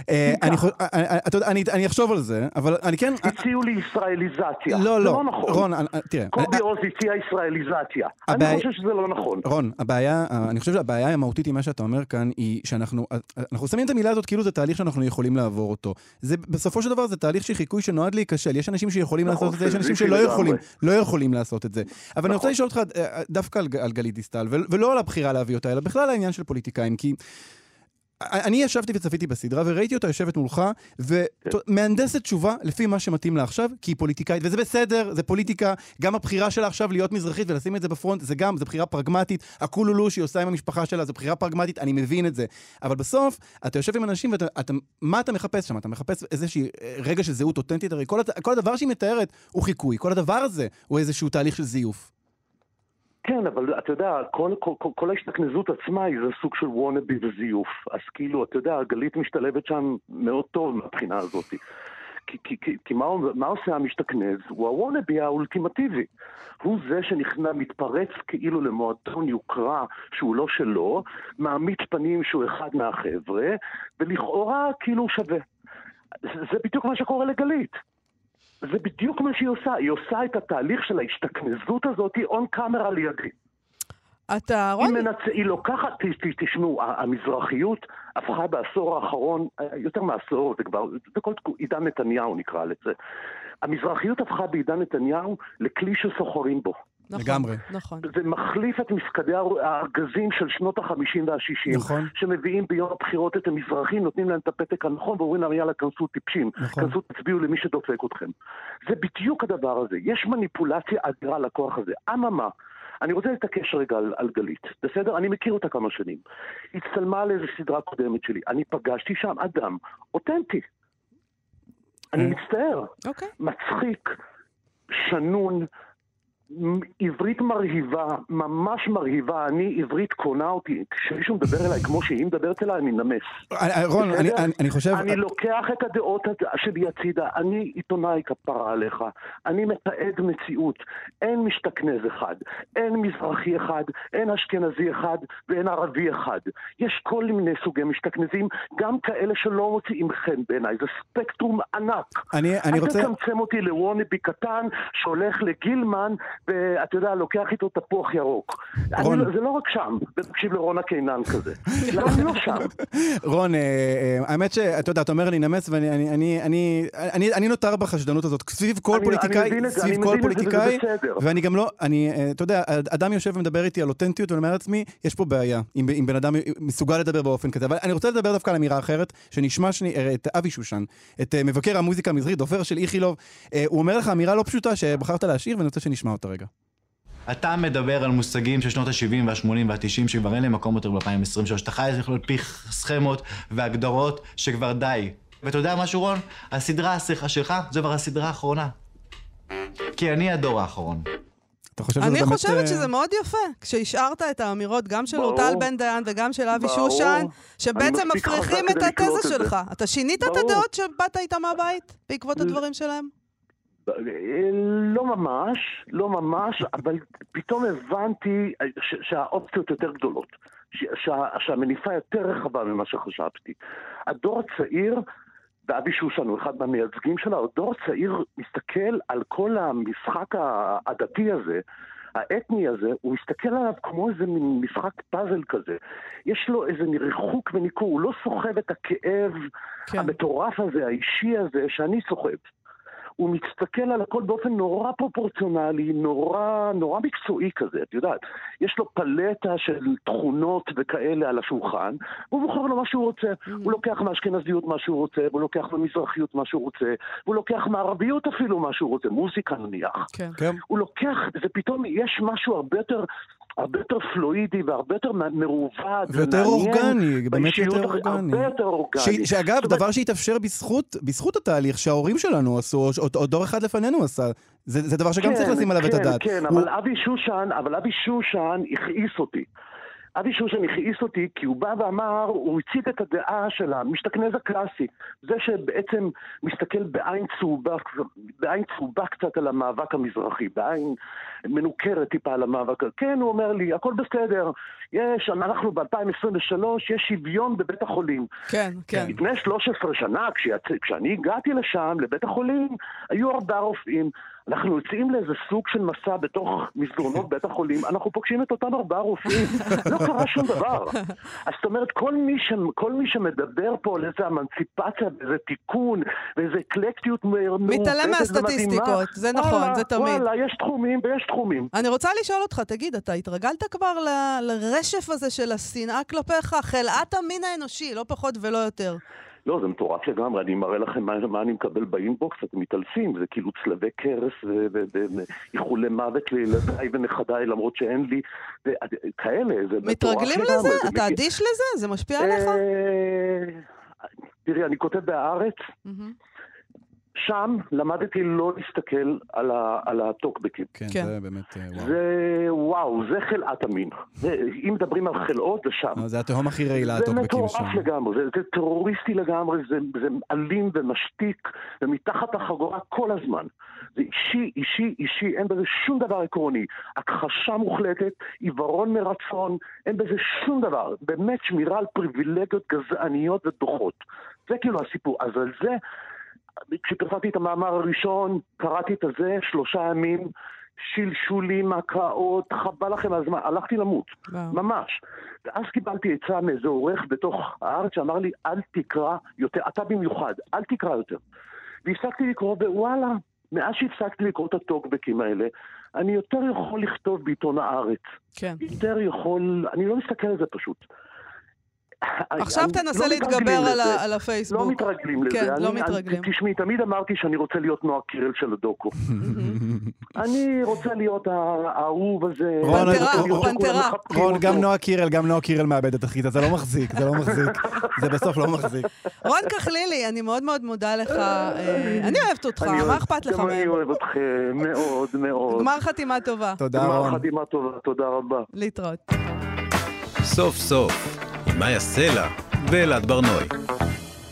אה, אה, אה, אני אחשוב על זה, אבל אני כן... הציעו לי ישראליזציה. לא, לא, לא נכון. רון, תראה... קובי עוז הציע ישראליזציה. אני חושב שזה לא נכון. רון, הבעיה, אני חושב שהבעיה המהותית עם מה שאתה אומר כאן, היא שאנחנו אנחנו שמים את המילה הזאת כאילו זה תהליך שאנחנו יכולים לעבור אותו. בסופו של דבר זה תהליך של חיקוי שנועד להיכשל. יש אנשים שיכולים נכון, לעשות את זה, יש אנשים שלא יכולים, לא יכולים לעשות את זה. אבל אני רוצה נכון. לשאול אותך דווקא על גלית דיסטל, ולא על הבחירה להביא אותה, אלא בכלל העניין של פוליטיקה. פוליטיקאים, כי אני ישבתי וצפיתי בסדרה וראיתי אותה יושבת מולך, ומהנדסת תשובה לפי מה שמתאים לה עכשיו, כי היא פוליטיקאית, וזה בסדר, זה פוליטיקה, גם הבחירה שלה עכשיו להיות מזרחית ולשים את זה בפרונט, זה גם, זה בחירה פרגמטית, הקולולו שהיא עושה עם המשפחה שלה, זו בחירה פרגמטית, אני מבין את זה. אבל בסוף, אתה יושב עם אנשים ואתה, אתה, מה אתה מחפש שם? אתה מחפש איזשהי אה, רגע של זהות אותנטית, הרי כל, כל הדבר שהיא מתארת הוא חיקוי, כל הדבר הזה הוא איזשהו תהליך של זיוף. כן, אבל אתה יודע, כל, כל, כל, כל ההשתכנזות עצמה היא זה סוג של וונאבי וזיוף. אז כאילו, אתה יודע, גלית משתלבת שם מאוד טוב מהבחינה הזאת. כי, כי, כי, כי מה, מה עושה המשתכנז? הוא הוונאבי האולטימטיבי. הוא זה שנכנע, מתפרץ כאילו למועדון יוקרה שהוא לא שלו, מעמיד פנים שהוא אחד מהחבר'ה, ולכאורה כאילו הוא שווה. זה בדיוק מה שקורה לגלית. זה בדיוק מה שהיא עושה, היא עושה את התהליך של ההשתכנזות הזאת און קאמרה לידי. אתה, היא, רוני, מנצ... היא לוקחת, תשמעו, המזרחיות הפכה בעשור האחרון, יותר מעשור, זה כבר, זה כל עידן נתניהו נקרא לזה. המזרחיות הפכה בעידן נתניהו לכלי שסוחרים בו. נכון, לגמרי. נכון. זה מחליף את מפקדי הארגזים של שנות החמישים והשישים, נכון. שמביאים ביום הבחירות את המזרחים, נותנים להם את הפתק הנכון ואומרים להם יאללה, כנסו טיפשים, נכון. כנסו תצביעו למי שדופק אתכם. זה בדיוק הדבר הזה, יש מניפולציה אדירה לכוח הזה. אממה, אני רוצה להתעקש רגע על, על גלית, בסדר? אני מכיר אותה כמה שנים. היא הצטלמה על איזו סדרה קודמת שלי, אני פגשתי שם אדם אותנטי. אני אה. מצטער. אוקיי. מצחיק, שנון, עברית מרהיבה, ממש מרהיבה. אני, עברית קונה אותי. כשמישהו מדבר אליי כמו שהיא מדברת אליי, אני נמס. אה, אה, רון, אני-? אני- אני חושב... אני לוקח את הדעות הד- שלי הצידה, אני עיתונאי כפרה עליך, אני מתעד מציאות, אין משתכנז אחד, אין מזרחי אחד, אין אשכנזי אחד ואין ערבי אחד. יש כל מיני סוגי משתכנזים, גם כאלה שלא מוציאים חן בעיניי, זה ספקטרום ענק. אני- אני רוצה... אל תצמצם אותי לוונאבי קטן שהולך לגילמן ואתה יודע, לוקח איתו תפוח ירוק. רון. אני, לא- זה לא רק שם, תקשיב לרונה קינן כזה. למה אני לא שם? רון, אה, אה, האמת שאתה יודע, אתה אומר לי נמס, ואני אני, אני, אני, אני, אני נותר בחשדנות הזאת. סביב כל אני- פוליטיקאי, אני סביב כל פוליטיקאי. ואני גם לא, אני, אה, אתה יודע, אדם יושב ומדבר איתי על אותנטיות, ואני אומר לעצמי, יש פה בעיה, אם, אם בן אדם מסוגל לדבר באופן כזה. אבל אני רוצה לדבר דווקא על אמירה אחרת, שנשמע שני, את אבי שושן, את מבקר המוזיקה המזרחית, עופר של איכילוב. הוא אומר לך אמירה לא פשוטה שבחרת להשאיר, ואני רוצה שנשמע אותה רגע. אתה מדבר על מושגים של שנות ה-70 וה-80 וה-90 שכבר אין להם מקום יותר ב-2023. אתה חי צריך להיות פי סכמות והגדרות שכבר די. ואתה יודע משהו רון? הסדרה השיחה שלך זו כבר הסדרה האחרונה. כי אני הדור האחרון. אתה חושב שזה אני באמת... חושבת אה, שזה מאוד יפה, כשהשארת את האמירות גם של. אורטל בן דיין וגם של אבי. שושן, אני שבעצם מפריחים את התזה. שלך. אתה שינית את. הדעות שבאת איתה מהבית בעקבות הדברים שלהם? לא ממש, לא ממש, אבל פתאום הבנתי ש- שהאופציות יותר גדולות, ש- שה- שהמניפה יותר רחבה ממה שחשבתי. הדור הצעיר, ואבי שושן הוא אחד מהמייצגים שלה, הדור הצעיר מסתכל על כל המשחק העדתי הזה, האתני הזה, הוא מסתכל עליו כמו איזה מין משחק פאזל כזה. יש לו איזה ריחוק וניכור, הוא לא סוחב את הכאב כן. המטורף הזה, האישי הזה, שאני סוחב. הוא מסתכל על הכל באופן נורא פרופורציונלי, נורא, נורא מקצועי כזה, את יודעת. יש לו פלטה של תכונות וכאלה על השולחן, והוא בוחר לו מה שהוא רוצה. הוא לוקח מהאשכנזיות מה שהוא רוצה, והוא לוקח מהמזרחיות מה שהוא רוצה, והוא לוקח מערביות אפילו מה שהוא רוצה, מוזיקה נניח. כן. כן. הוא לוקח, זה פתאום, יש משהו הרבה יותר, הרבה יותר פלואידי והרבה יותר מרובד. ויותר אורגני, באמת יותר אורגני. הרבה יותר אורגני. ש- שאגב, זאת אומרת, דבר שהתאפשר בזכות, בזכות התהליך שההורים שלנו עשו, או, או, או דור אחד לפנינו עשה. זה, זה דבר שגם צריך לשים עליו את כן, הדעת. כן, הוא- אבל אבי שושן, אבל אבי שושן הכעיס אותי. אבי שושן הכעיס אותי כי הוא בא ואמר, הוא הציג את הדעה של המשתכנז הקלאסי. זה שבעצם מסתכל בעין צהובה, בעין צהובה קצת על המאבק המזרחי, בעין מנוכרת טיפה על המאבק. כן, הוא אומר לי, הכל בסדר, יש, אנחנו ב-2023, יש שוויון בבית החולים. כן, כן. לפני 13 שנה, כשיצ... כשאני הגעתי לשם, לבית החולים, היו ארבעה רופאים. אנחנו יוצאים לאיזה סוג של מסע בתוך מסדרונות בית החולים, אנחנו פוגשים את אותם ארבעה רופאים, לא קרה שום דבר. אז זאת אומרת, כל מי, ש... כל מי שמדבר פה על איזה אמנציפציה ואיזה תיקון ואיזה אקלקטיות מעורבדת מתעלם מהסטטיסטיקות, זה נכון, וואלה, זה תמיד. וואלה, יש תחומים ויש תחומים. אני רוצה לשאול אותך, תגיד, אתה התרגלת כבר ל- לרשף הזה של השנאה כלפיך? חלאת המין האנושי, לא פחות ולא יותר. לא, זה מטורף לגמרי, אני מראה לכם מה, מה אני מקבל באינבוקס, אתם מתעלפים, זה כאילו צלבי קרס ואיחולי מוות לילדיי ונכדיי, למרות שאין לי, וכאלה, זה מטורף מתרגלים לגמרי. לזה? זה אתה אדיש לזה? זה משפיע עליך? אה, תראי, אני כותב בהארץ, מהמם. שם למדתי לא להסתכל על, ה, על הטוקבקים. כן, כן. זה באמת, אה, וואו. זה, וואו, זה חלאת המין. זה, אם מדברים על חלאות, זה שם. אה, זה התהום הכי רעילה, זה הטוקבקים שם. מטורף לגמרי, זה, זה טרוריסטי לגמרי, זה, זה אלים ומשתיק, ומתחת החגורה כל הזמן. זה אישי, אישי, אישי, אין בזה שום דבר עקרוני. הכחשה מוחלטת, עיוורון מרצון, אין בזה שום דבר. באמת שמירה על פריבילגיות גזעניות ודוחות. זה כאילו הסיפור. אז על זה, כשפרסמתי את המאמר הראשון, קראתי את הזה, שלושה ימים, שלשולים, הקראות, חבל לכם הזמן, הלכתי למות. וואו. ממש. ואז קיבלתי עצה מאיזה עורך בתוך הארץ שאמר לי, אל תקרא יותר, אתה במיוחד, אל תקרא יותר. והפסקתי לקרוא, ווואלה, מאז שהפסקתי לקרוא את הטוקבקים האלה, אני יותר יכול לכתוב בעיתון הארץ. כן. יותר יכול, אני לא מסתכל על זה פשוט. עכשיו אני- תנסה לא להתגבר על ה-. על הפייסבוק. לא מתרגלים לזה. כן, אני- לא אני- מתרגלים. תשמעי, תמיד אמרתי שאני רוצה להיות נועה קירל של הדוקו. אני רוצה להיות האהוב הזה. רון, אני פנתרה, רון. גם נועה קירל, גם נועה קירל מאבדת אחית, זה לא מחזיק, זה לא מחזיק. זה בסוף לא מחזיק. רון כחלילי, אני מאוד מאוד מודה לך. אה, אני אוהבת אותך, אני מה אכפת לך גם אני? אוהב אתכם מאוד מאוד. גמר חתימה טובה. תודה, גמר רון. חתימה טובה, תודה רבה. להתראות. סוף סוף, מאיה סלע ואלעד ברנועי.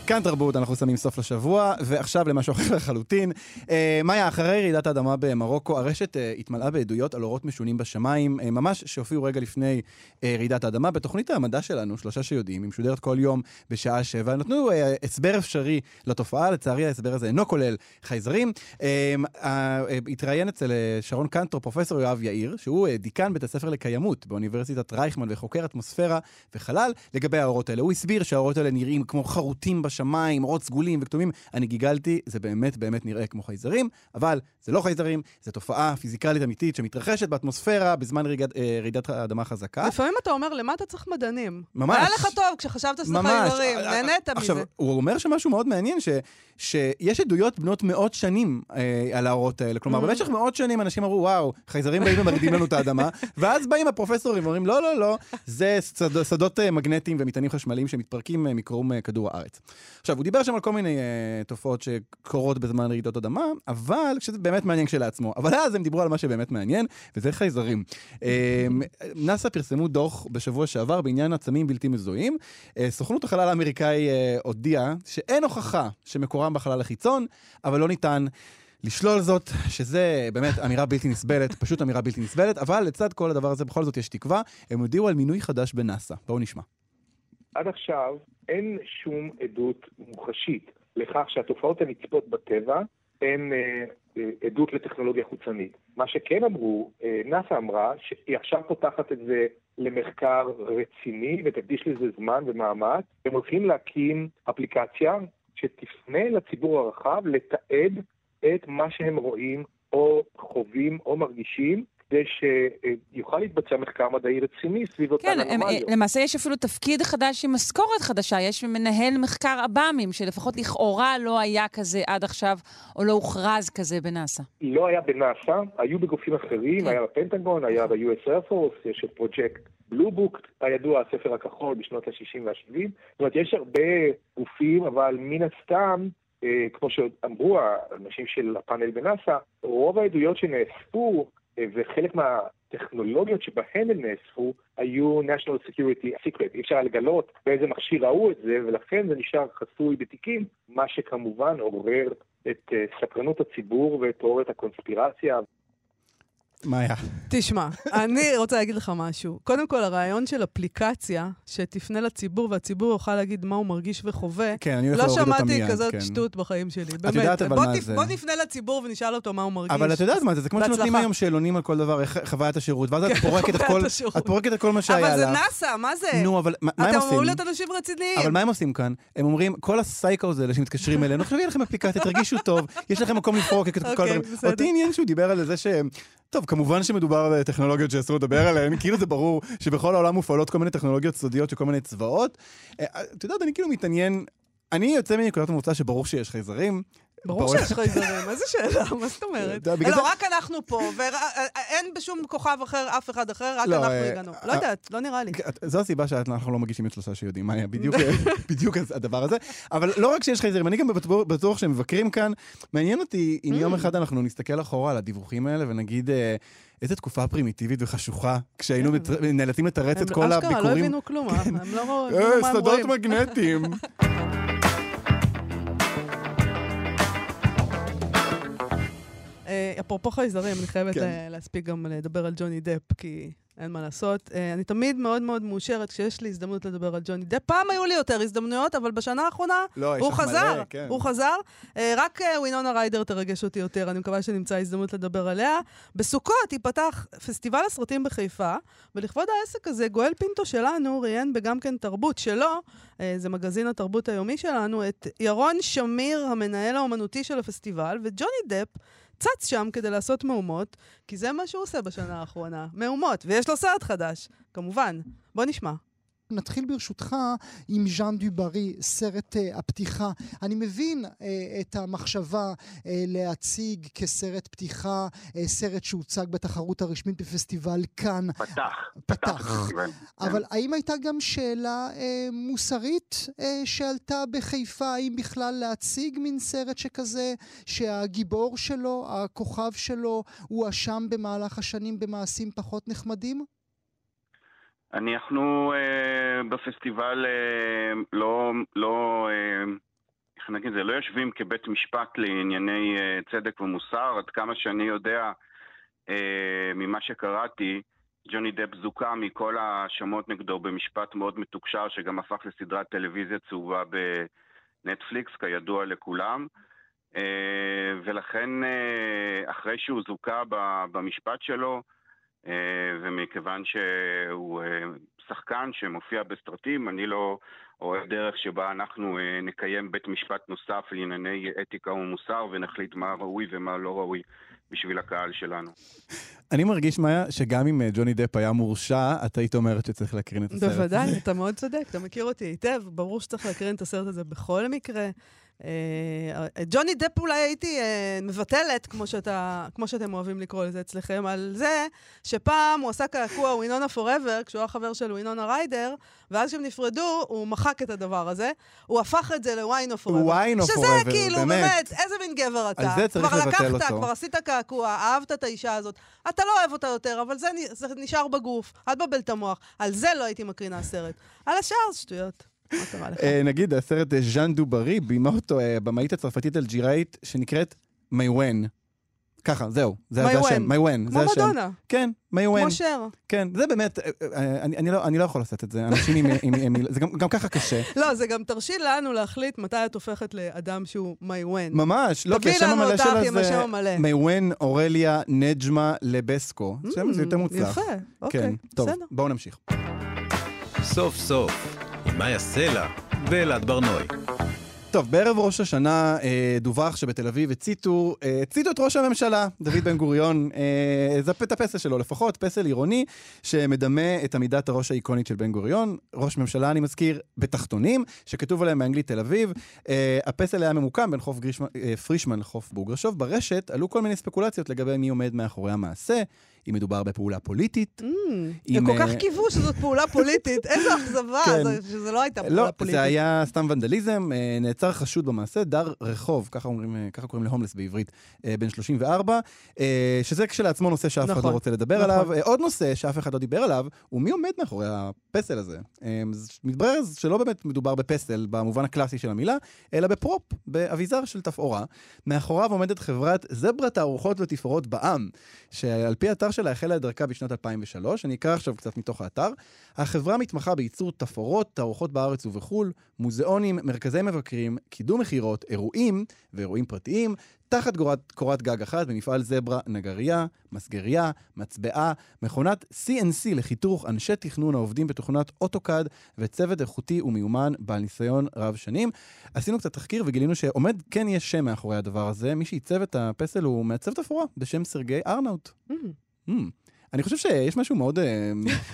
כאן תרבות, אנחנו שמים סוף לשבוע, ועכשיו למשהו אחר לחלוטין. אה, מאיה, אחרי רעידת האדמה במרוקו, הרשת אה, התמלאה בעדויות על אורות משונים בשמיים, אה, ממש שהופיעו רגע לפני אה, רעידת האדמה. בתוכנית המדע שלנו, שלושה שיודעים, היא משודרת כל יום בשעה שבע, נתנו אה, הסבר אפשרי לתופעה, לצערי ההסבר הזה אינו כולל חייזרים. אה, אה, אה, התראיין אצל אה, שרון קנטור פרופסור יואב יאיר, שהוא אה, דיקן בית הספר לקיימות באוניברסיטת רייכמן וחוקר אטמוספירה וחלל, לגבי האורות האלה. הוא הסביר שהאורות האלה נראים כמו חרוטים בשמיים, אורות סגולים וכתומים. אני גיגלתי, זה באמת באמת נראה כמו חייזרים, אבל זה לא חייזרים, זו תופעה פיזיקלית אמיתית שמתרחשת באטמוספירה בזמן רעידת, אה, רעידת האדמה חזקה. לפעמים אתה אומר, למה אתה צריך מדענים? ממש. היה לך טוב כשחשבת שזה. חייזרים, אה, נהנית עכשיו, מזה. הוא אומר שמשהו מאוד מעניין, ש, שיש עדויות בנות מאות שנים אה, על האורות האלה. כלומר, Mm-hmm. במשך מאות שנים אנשים אמרו, וואו, חייזרים באים ומרעידים לנו את האדמה, ואז באים הפרופסורים ואומרים, לא, לא, לא, זה שד, שדות אה, מגנטיים ומטענים חשמליים שמתפרקים אה, מקרום אה, כדור הארץ. עכשיו, הוא דיבר שם על כל מיני אה, תופעות שקורות בזמן רעידות אדמה, אבל, שזה באמת מעניין כשלעצמו. אבל אז הם דיברו על מה שבאמת מעניין, וזה חייזרים. אה, נאס"א פרסמו דוח בשבוע שעבר בעניין עצמים בלתי מזוהים. אה, סוכנות החלל האמריקאי אה, הודיעה שאין הוכחה שמקורם בחלל החיצון, אבל לא ניתן לשלול זאת, שזה באמת אמירה בלתי נסבלת, פשוט אמירה בלתי נסבלת, אבל לצד כל הדבר הזה בכל זאת יש תקווה. הם הודיעו על מינוי חדש בנאס"א. בואו נשמע. עד עכשיו אין שום עדות מוחשית לכך שהתופעות הנצפות בטבע הן אה, אה, עדות לטכנולוגיה חוצנית. מה שכן אמרו, אה, נאס"א אמרה שהיא עכשיו פותחת את זה למחקר רציני ותקדיש לזה זמן ומאמץ. הם הולכים להקים אפליקציה שתפנה לציבור הרחב לתעד את מה שהם רואים או חווים או מרגישים. כדי שיוכל להתבצע מחקר מדעי רציני סביב אותן כן, הם, אנומליות. למעשה יש אפילו תפקיד חדש עם משכורת חדשה. יש מנהל מחקר עב"מים, שלפחות לכאורה לא היה כזה עד עכשיו, או לא הוכרז כזה בנאס"א. לא היה בנאס"א, היו בגופים אחרים, כן. היה בפנטגון, היה ב-US Air Force, יש את פרויקט בלובוק, הידוע הספר הכחול בשנות ה-60 וה-70. זאת אומרת, יש הרבה גופים, אבל מן הסתם, אה, כמו שאמרו האנשים של הפאנל בנאס"א, רוב העדויות שנאספו, אה, וחלק מהטכנולוגיות שבהן הם נאספו, היו national security secret. אי אפשר היה לגלות באיזה מכשיר ראו את זה, ולכן זה נשאר חסוי בתיקים, מה שכמובן עורר את אה, סקרנות הציבור ואת תיאוריית הקונספירציה. מה היה? תשמע, אני רוצה להגיד לך משהו. קודם כל, הרעיון של אפליקציה שתפנה לציבור והציבור יוכל להגיד מה הוא מרגיש וחווה, כן, אני הולך לא להוריד אותה שמעתי מיד, כזאת כן. שטות בחיים שלי. באמת. יודעת אבל מה תפ- זה. בוא נפנה לציבור ונשאל אותו מה הוא מרגיש. אבל את יודעת מה זה, זה כמו שנותנים. היום שאלונים על כל דבר, איך חוויית השירות, ואז את פורקת את כל. את פורקת את כל מה שהיה אבל זה. נאסא, מה זה? נו, אבל מה הם אתם עושים? אמורים להיות אנשים רציניים. אבל מה הם עושים כאן? הם אומרים, כל הסייקוס האלה שמתקשרים אלינו, עכשיו יהיה לכם אפליקציה, תרגישו טוב, יש לכם מקום לפרוק את כל אוקיי, הדברים. בסדר. אותי עניין שהוא דיבר על זה ש... טוב, כמובן שמדובר בטכנולוגיות שאסור לדבר עליהן, כאילו זה ברור שבכל העולם מופעלות כל מיני טכנולוגיות סודיות של כל מיני צבאות. אה, את יודעת, אני כאילו מתעניין, אני יוצא מנקודת המוצא שברור שיש חייזרים. ברור שיש חייזרים, איזה שאלה, מה זאת אומרת? לא, רק אנחנו פה, ואין בשום כוכב אחר אף אחד אחר, רק לא, אנחנו אה, הגענו. אה, לא יודעת, לא נראה לי. זו הסיבה שאנחנו לא מגישים את שלושה שיודעים מה היה בדיוק, הדבר הזה. אבל לא רק שיש חייזרים, אני גם בטוח- שמבקרים כאן. מעניין אותי אם Mm. יום אחד אנחנו נסתכל אחורה על הדיווחים האלה ונגיד אה, איזה תקופה פרימיטיבית וחשוכה, כשהיינו מת- נאלצים לתרץ את כל כן. הם אשכרה לא הביקורים. הבינו כלום, אה? הם לא הבינו אה, מה הם שדות רואים. מגנטיים. אפרופו חייזרים, אני חייבת כן. לה- להספיק גם לדבר על ג'וני דפ, כי אין מה לעשות. אה, אני תמיד מאוד מאוד מאושרת כשיש לי הזדמנות לדבר על ג'וני דפ. פעם היו לי יותר הזדמנויות, אבל בשנה האחרונה לא, הוא חזר. מלא, כן. הוא חזר. אה, רק אה, ווינונה ריידר תרגש אותי יותר, אני מקווה שנמצא הזדמנות לדבר עליה. בסוכות ייפתח פסטיבל הסרטים בחיפה, ולכבוד העסק הזה, גואל פינטו שלנו ראיין בגם כן תרבות שלו, אה, זה מגזין התרבות היומי שלנו, את ירון שמיר, המנהל האומנותי של הפסטיבל, וג'וני דפ צץ שם כדי לעשות מהומות, כי זה מה שהוא עושה בשנה האחרונה, מהומות, ויש לו סרט חדש, כמובן. בוא נשמע. נתחיל ברשותך עם ז'אן דוברי, סרט uh, הפתיחה. אני מבין uh, את המחשבה uh, להציג כסרט פתיחה, סרט שהוצג בתחרות הרשמית בפסטיבל כאן. פתח. פתח. בפסטיבל. אבל האם הייתה גם שאלה אה, מוסרית אה, שעלתה בחיפה? האם בכלל להציג מין סרט שכזה, שהגיבור שלו, הכוכב שלו, הואשם במהלך השנים במעשים פחות נחמדים? אנחנו אה, בפסטיבל אה, לא, לא, אה, איך נגיד זה, לא יושבים כבית משפט לענייני אה, צדק ומוסר. עד כמה שאני יודע אה, ממה שקראתי, ג'וני דפ זוכה מכל ההאשמות נגדו במשפט מאוד מתוקשר, שגם הפך לסדרת טלוויזיה צהובה בנטפליקס, כידוע לכולם. אה, ולכן אה, אחרי שהוא זוכה במשפט שלו, ומכיוון שהוא אה, שחקן שמופיע בסרטים, אני לא רואה דרך שבה אנחנו אה, נקיים בית משפט נוסף לענייני אתיקה ומוסר ונחליט מה ראוי ומה לא ראוי בשביל הקהל שלנו. אני מרגיש, מאיה, שגם אם אה, ג'וני דפ היה מורשע, את היית אומרת שצריך להקרין את הסרט. בוודאי, אתה מאוד צודק, אתה מכיר אותי היטב, ברור שצריך להקרין את הסרט הזה בכל מקרה. אה, את ג'וני דפ אולי הייתי אה, מבטלת, כמו, שאתה, כמו שאתם אוהבים לקרוא לזה אצלכם, על זה שפעם הוא עשה קעקוע Winona Forever, כשהוא היה חבר של ווינונה ריידר, ואז כשהם נפרדו, הוא מחק את הדבר הזה. הוא הפך את זה ל Wino Forever. Wino שזה Forever, כאילו, באמת. באמת, איזה מין גבר אתה. על זה צריך כבר לבטל לקחת, אותו. כבר עשית קעקוע, אהבת את האישה הזאת. אתה לא אוהב אותה יותר, אבל זה, זה נשאר בגוף. אל תבלבל את המוח. על זה לא הייתי מקרינה סרט. על השאר שטויות. מה קרה לך? אה, נגיד, הסרט אה, ז'אן דוברי, ביימה אותו אה, הבמאית הצרפתית אלג'יראית שנקראת מיוון. ככה, זהו. זה. השם, מיוון. כמו זה השם. מדונה. כן, מיוון. כמו שר. כן, זה באמת, אני אני לא אני לא יכול לעשות את זה. אנשים עם- עם... זה גם- גם ככה קשה. לא, זה גם תרשיל לנו להחליט מתי את הופכת לאדם שהוא מיוון. ממש, לא, כי השם המלא שלה זה. מיוון אורליה נג'מה לבסקו. שם זה יותר מוצלח. יפה, אוקיי, כן, טוב, בסדר. בואו נמשיך. סוף סוף, מאיה סלע ואלעד ברנועי. טוב, בערב ראש השנה אה, דווח שבתל אביב הציתו, אה, הציתו את ראש הממשלה, דוד בן גוריון, אה, זה את הפסל שלו לפחות, פסל עירוני, שמדמה את עמידת הראש האיקונית של בן גוריון. ראש ממשלה, אני מזכיר, בתחתונים, שכתוב עליהם באנגלית תל אביב. אה, הפסל היה ממוקם בין חוף גרישמן, אה, פרישמן לחוף בורגרשוב. ברשת עלו כל מיני ספקולציות לגבי מי עומד מאחורי המעשה, אם מדובר בפעולה פוליטית. הם אם, כל כך אה, קיוו שזאת פעולה פוליטית. איזה אכזבה, כן. זה- שזה לא הייתה לא, פעולה פוליטית. זה היה סתם ונדליזם, אה, נעצר חשוד במעשה, דר רחוב, ככה, אה, ככה קוראים להומלס בעברית, בן 34, אה, שזה כשלעצמו נושא שאף אחד נכון, לא רוצה לדבר נכון. עליו. עוד נושא שאף אחד לא דיבר עליו, הוא מי עומד מאחורי הפסל הזה. מתברר שלא באמת מדובר בפסל במובן הקלאסי של המילה, אלא בפרופ, באביזר של תפאורה. מאחוריו עומדת חברת זברת תערוכות ותפאורות בע"מ, שעל פי אתר שלה החלה את דרכה בשנת 2003, אני אקרא עכשיו קצת מתוך האתר. החברה מתמחה בייצור תפאורות, תערוכות בארץ ובחו"ל, מוזיאונים, מרכזי מבקרים, קידום מכירות, אירועים ואירועים פרטיים, תחת קורת, קורת גג אחת במפעל זברה נגרייה, מסגרייה, מצבעה, מכונת CNC לחיתוך אנשי תכנון העובדים בתוכנת אוטוקאד וצוות איכותי ומיומן בעל ניסיון רב שנים. עשינו קצת תחקיר וגילינו שעומד, כן יש שם מאחורי הדבר הזה, מי שעיצב את הפסל הוא מעצב תפאורה בשם סרגי ארנאוט. Mm. Mm. אני חושב שיש משהו מאוד uh,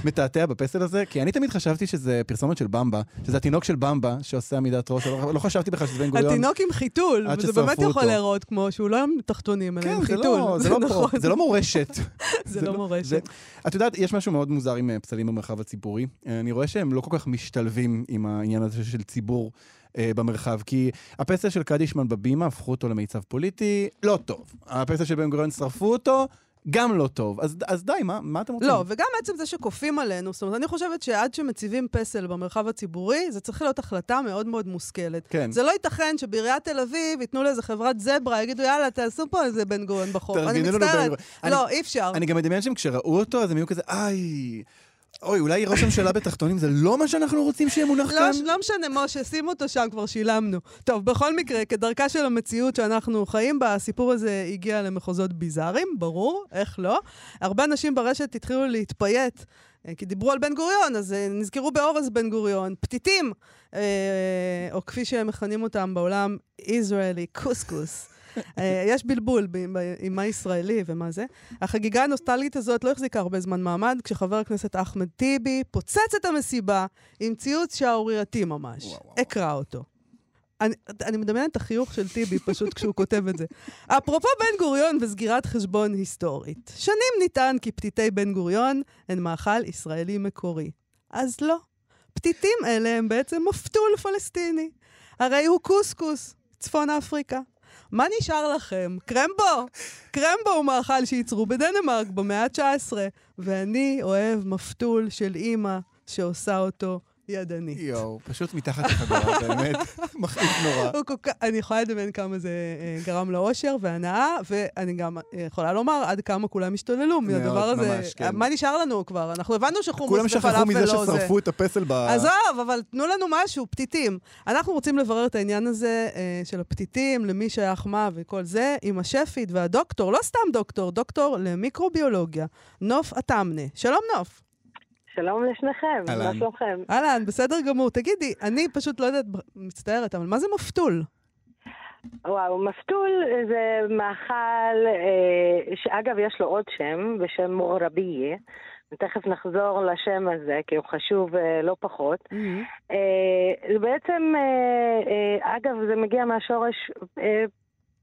מתעתע בפסל הזה, כי אני תמיד חשבתי שזה פרסומת של במבה, שזה התינוק של במבה שעושה עמידת ראש, לא, לא חשבתי בכלל שזה בן גוריון. התינוק עם חיתול, ששרפו באמת יכול. להיראות כמו שהוא לא עם תחתונים, אלא כן, עם זה חיתול. לא, זה, לא נכון. זה לא מורשת. זה לא מורשת. את יודעת, יש משהו מאוד מוזר עם אה, פסלים במרחב הציבורי. אה, אני רואה שהם לא כל כך משתלבים עם העניין הזה של ציבור. במרחב, כי הפסל של קדישמן בבימה הפכו אותו למיצב פוליטי, לא טוב. הפסל של בן גוריון שרפו אותו, גם לא טוב. אז, אז די, מה, מה אתם רוצים? לא, וגם עצם זה שכופים עלינו, זאת אומרת, אני חושבת שעד שמציבים פסל במרחב הציבורי, זה צריך להיות החלטה מאוד מאוד מושכלת. כן. זה לא ייתכן שבעיריית תל אביב ייתנו לאיזה חברת זברה, יגידו, יאללה, תעשו פה איזה בן גוריון בחוף. אני מצטערת. לא, אני- אי אפשר. אני גם מדמיין שהם כשראו אותו, אז הם יהיו כזה, איי, אוי, אולי ראש הממשלה בתחתונים זה לא מה שאנחנו רוצים שיהיה מונח לא, כאן? לא משנה, משה, שים אותו שם, כבר שילמנו. טוב, בכל מקרה, כדרכה של המציאות שאנחנו חיים בה, הסיפור הזה הגיע למחוזות ביזאריים, ברור, איך לא. הרבה אנשים ברשת התחילו להתפייט. אה, כי דיברו על בן גוריון, אז אה, נזכרו באורז בן גוריון, פתיתים, אה, או כפי שהם מכנים אותם בעולם, ישראלי, קוסקוס. אה, יש בלבול עם מה ישראלי ומה זה. החגיגה הנוסטלגית הזאת לא החזיקה הרבה זמן מעמד, כשחבר הכנסת אחמד טיבי פוצץ את המסיבה עם ציוץ שערורייתי ממש. אקרא אותו. אני, אני מדמיינת את החיוך של טיבי פשוט כשהוא כותב את זה. אפרופו בן גוריון וסגירת חשבון היסטורית. שנים נטען כי פתיתי בן גוריון הן מאכל ישראלי מקורי. אז לא. פתיתים אלה הם בעצם מפתול פלסטיני. הרי הוא קוסקוס, צפון אפריקה. מה נשאר לכם? קרמבו! קרמבו הוא מאכל שייצרו בדנמרק במאה ה-19, ואני אוהב מפתול של אימא שעושה אותו ידנית. יואו, פשוט מתחת לחגורה, באמת, מחליף נורא. אני יכולה לדמיין כמה זה אה, גרם לאושר והנאה, ואני גם אה, יכולה לומר עד כמה כולם השתוללו מהדבר הזה. ממש, כן. מה נשאר לנו כבר? אנחנו הבנו שחומוס כולם ופלאפל שכחו מזה לא זה. ששרפו את הפסל ב... עזוב, אבל תנו לנו משהו, פתיתים. אנחנו רוצים לברר את העניין הזה אה, של הפתיתים, למי שייך מה וכל זה, עם השפית והדוקטור, לא סתם דוקטור, דוקטור למיקרוביולוגיה, נוף עטמנה. שלום נוף. שלום לשניכם. מה שלומכם? אהלן, בסדר גמור. תגידי, אני פשוט לא יודעת, מצטערת, אבל מה זה מפתול? וואו, מפתול זה מאכל, אה, שאגב יש לו עוד שם, בשם מורביה. ותכף נחזור לשם הזה, כי הוא חשוב אה, לא פחות. אה, זה בעצם, אה, אה, אגב, זה מגיע מהשורש אה,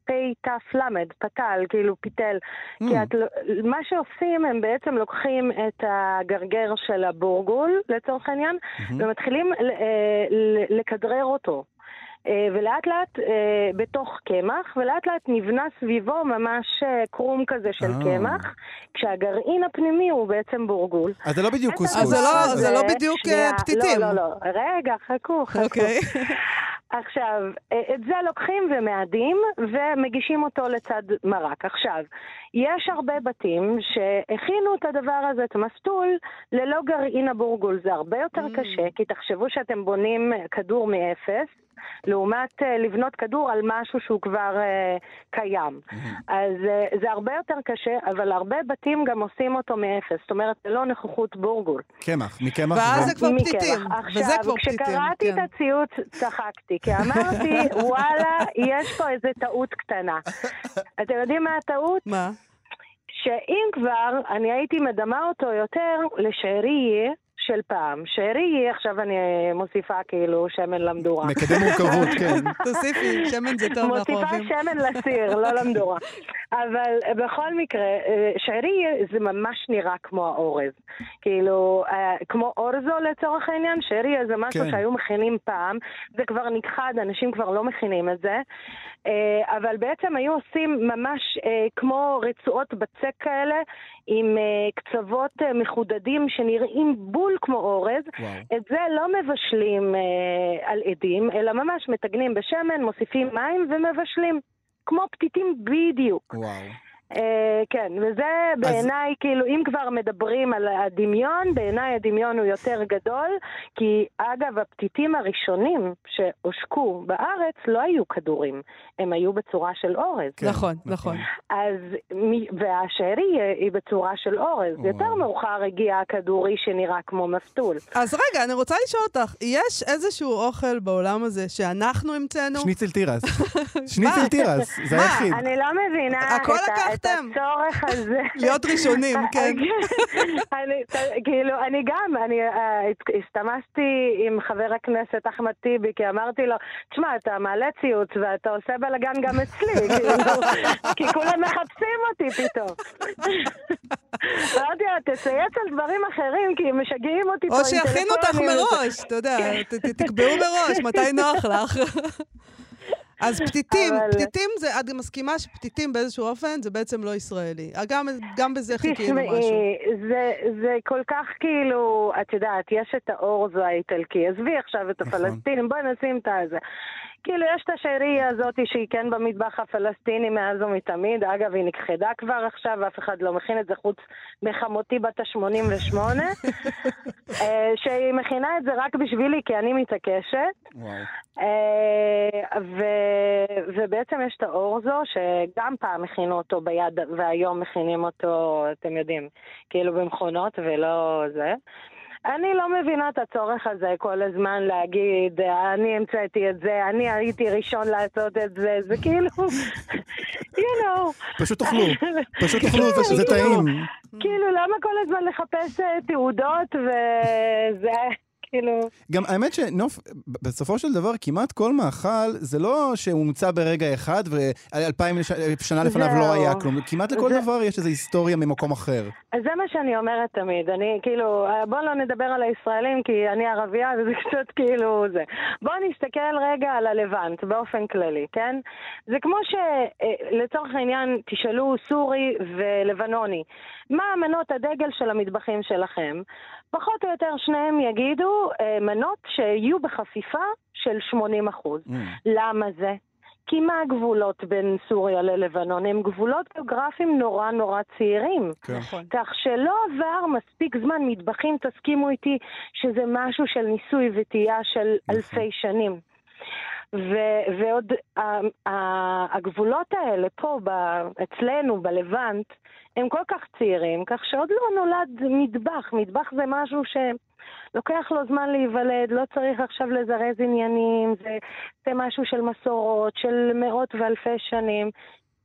פ"ת למד, פתל, כאילו פיתל. כי את, לא- מה שעושים, הם בעצם לוקחים את הגרגר של הבורגול, לצורך העניין, ומתחילים ל- אה, לכדרר אותו. אה, ולאט לאט אה, בתוך קמח, ולאט לאט נבנה סביבו ממש קרום כזה של. קמח, כשהגרעין הפנימי הוא בעצם בורגול. אז זה לא בדיוק קוסקוס. אז זה לא- זה לא בדיוק, שנייה, פתיתים. לא, לא, לא. רגע, חכו, חכו. עכשיו, אה, את זה לוקחים ומאדים ומגישים אותו לצד מרק. עכשיו, יש הרבה בתים שהכינו את הדבר הזה, את המסטול, ללא גרעין הבורגול. זה הרבה יותר קשה, כי תחשבו שאתם בונים כדור מאפס, לעומת אה, לבנות כדור על משהו שהוא כבר אה, קיים. אז אה, זה הרבה יותר קשה, אבל הרבה בתים גם עושים אותו מאפס. זאת אומרת, ללא נוכחות בורגול. קמח, מקמח. ואז זה כבר. פתיתים, עכשיו, וזה כבר פתיתים, כשקראתי כן. את הציוץ, צחקתי, כי אמרתי, וואלה, יש פה איזה טעות קטנה. אתם יודעים מה הטעות? מה? שאם כבר, אני הייתי מדמה אותו יותר לשעריה של פעם. שעריה, עכשיו אני מוסיפה כאילו שמן למדורה. מקדם מורכבות, כן. תוסיפי, שמן זה טוב, אנחנו מוסיפה אוהבים. שמן לסיר, לא למדורה. אבל בכל מקרה, אה, שעריה זה ממש נראה כמו האורז. כאילו, אה, כמו אורזו לצורך העניין, שעריה זה משהו כן. שהיו מכינים פעם, זה כבר נכחד, אנשים כבר לא מכינים את זה. אה, אבל בעצם היו עושים ממש אה, כמו רצועות בצק כאלה, עם אה, קצוות מחודדים שנראים בול כמו אורז. את זה לא מבשלים על עדים, אלא ממש מטגנים בשמן, מוסיפים מים ומבשלים. כמו פתיתים בדיוק. וואו. אה, כן, וזה בעיניי, כאילו, אם כבר מדברים על הדמיון, בעיניי הדמיון הוא יותר גדול, כי אגב, הפתיתים הראשונים שהושקו בארץ לא היו כדורים, הם היו בצורה של אורז. נכון, נכון. אז, מ- והשארי היא בצורה של אורז. יותר מאוחר הגיע הכדורי שנראה כמו מסטול. אז רגע, אני רוצה לשאול אותך, יש איזשהו אוכל בעולם הזה שאנחנו המצאנו? שניצל תירס. שניצל תירס, זה היחיד. אני לא מבינה הכל את, ה- את לקחתם. הצורך הזה. להיות ראשונים, כן. אני, כאילו, אני גם, אני אה, הסתמסתי עם חבר הכנסת אחמד טיבי, כי אמרתי לו, תשמע, אתה מעלה ציוץ ואתה עושה בלאגן גם אצלי, כאילו, כי כולם מחפשים אותי פתאום. אמרתי לו, תצייץ על דברים אחרים, כי הם משגעים אותי פה או שיכינו אותך טלפונים." מראש, אתה יודע, תקבעו מראש, מתי נוח לך. אז פתיתים, אבל- פתיתים זה, את גם מסכימה שפתיתים באיזשהו אופן זה בעצם לא ישראלי. גם, גם בזה חיכינו משהו. תשמעי, זה, זה כל כך כאילו, את יודעת, יש את האורזו האיטלקי, עזבי עכשיו את הפלסטינים, בואי נשים את הזה. כאילו, יש את השאריה הזאת שהיא כן במטבח הפלסטיני מאז ומתמיד, אגב, היא נכחדה כבר עכשיו, ואף אחד לא מכין את זה חוץ מחמותי בת ה-88, אה, שהיא מכינה את זה רק בשבילי, כי אני מתעקשת. אה, ו- ובעצם יש את האורזו, שגם פעם הכינו אותו ביד, והיום מכינים אותו, אתם יודעים, כאילו במכונות ולא זה. אני לא מבינה את הצורך הזה כל הזמן להגיד, אני המצאתי את זה, אני הייתי ראשון לעשות את זה, זה כאילו, you know. פשוט תאכלו, פשוט תאכלו, זה- זה טעים. כאילו, למה כל הזמן לחפש אה, תעודות וזה, כאילו... גם האמת שנוף, בסופו של דבר, כמעט כל מאכל, זה לא שהומצא ברגע אחד ואלפיים שנה לפניו לא. היה כלום. כמעט לכל זה- דבר יש איזו היסטוריה ממקום אחר. אז זה מה שאני אומרת תמיד, אני כאילו, בואו לא נדבר על הישראלים כי אני ערבייה וזה קצת כאילו זה. בואו נסתכל רגע על הלבנט באופן כללי, כן? זה כמו שלצורך העניין תשאלו סורי ולבנוני, מה מנות הדגל של המטבחים שלכם? פחות או יותר שניהם יגידו אה, מנות שיהיו בחפיפה של 80 אחוז. למה זה? כי מה הגבולות בין סוריה ללבנון? הם גבולות גיאוגרפיים נורא נורא צעירים. נכון. כך שלא עבר מספיק זמן, מטבחים, תסכימו איתי, שזה משהו של ניסוי וטעייה של אלפי שנים. ו- ועוד ה- ה- הגבולות האלה פה, ב- אצלנו, בלבנט, הם כל כך צעירים, כך שעוד לא נולד מטבח. מטבח זה משהו שלוקח לו זמן להיוולד, לא צריך עכשיו לזרז עניינים, זה, זה משהו של מסורות, של מאות ואלפי שנים.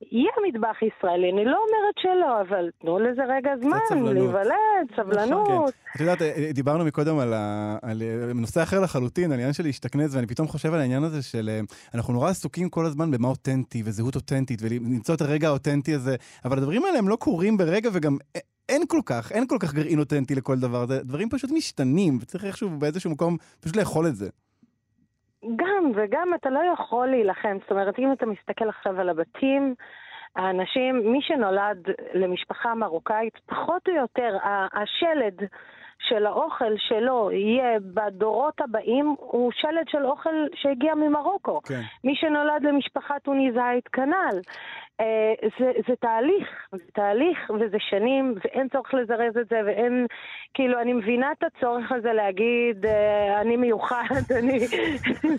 יהיה מטבח ישראלי, אני לא אומרת שלא, אבל תנו לזה רגע זמן, סבלנות. להיוולד, סבלנות. כן. את יודעת, אה, דיברנו מקודם על, ה... על אה, נושא אחר לחלוטין, על העניין של להשתכנז, ואני פתאום חושב על העניין הזה של... אה, אנחנו נורא עסוקים כל הזמן במה אותנטי וזהות אותנטית, ולמצוא את הרגע האותנטי הזה, אבל הדברים האלה הם לא קורים ברגע, וגם אין כל כך, אין כל כך גרעין אותנטי לכל דבר. זה, דברים פשוט משתנים, וצריך איכשהו באיזשהו מקום פשוט לאכול את זה. גם, וגם אתה לא יכול להילחם. זאת אומרת, אם אתה מסתכל עכשיו על הבתים, האנשים, מי שנולד למשפחה מרוקאית, פחות או יותר, השלד של האוכל שלו יהיה בדורות הבאים, הוא שלד של אוכל שהגיע ממרוקו. כן. מי שנולד למשפחה טוניסאית, כנ"ל. אה, זה, זה תהליך, זה תהליך וזה שנים, ואין צורך לזרז את זה, ואין, כאילו, אני מבינה את הצורך הזה להגיד, אה, אני מיוחד, אני...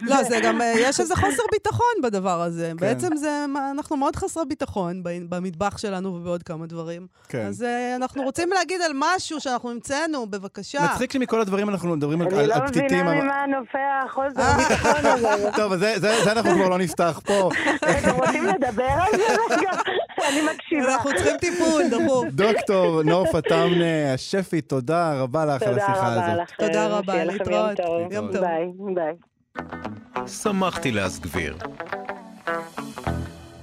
לא, זה גם, אה, יש איזה חוסר ביטחון בדבר הזה. בעצם זה, אנחנו מאוד חסרי ביטחון במטבח שלנו ובעוד כמה דברים. כן. אז אנחנו רוצים להגיד על משהו שאנחנו המצאנו, בבקשה. מצחיק שמכל הדברים אנחנו מדברים על, אני על, לא על פתיתים. מבינה אבל- ממה נופע חוסר אה. הביטחון הזה. טוב, זה, זה, זה אנחנו כבר לא נפתח פה. אתם רוצים לדבר על זה? אני מקשיבה. אנחנו צריכים טיפול, דחוף. דוקטור נוף עטמנה, השפית, תודה רבה לך על תודה השיחה רבה הזאת. תודה רבה, שיהיה לכם להתראות. יום טוב. יום טוב. ביי, ביי. שמחתי להסגביר.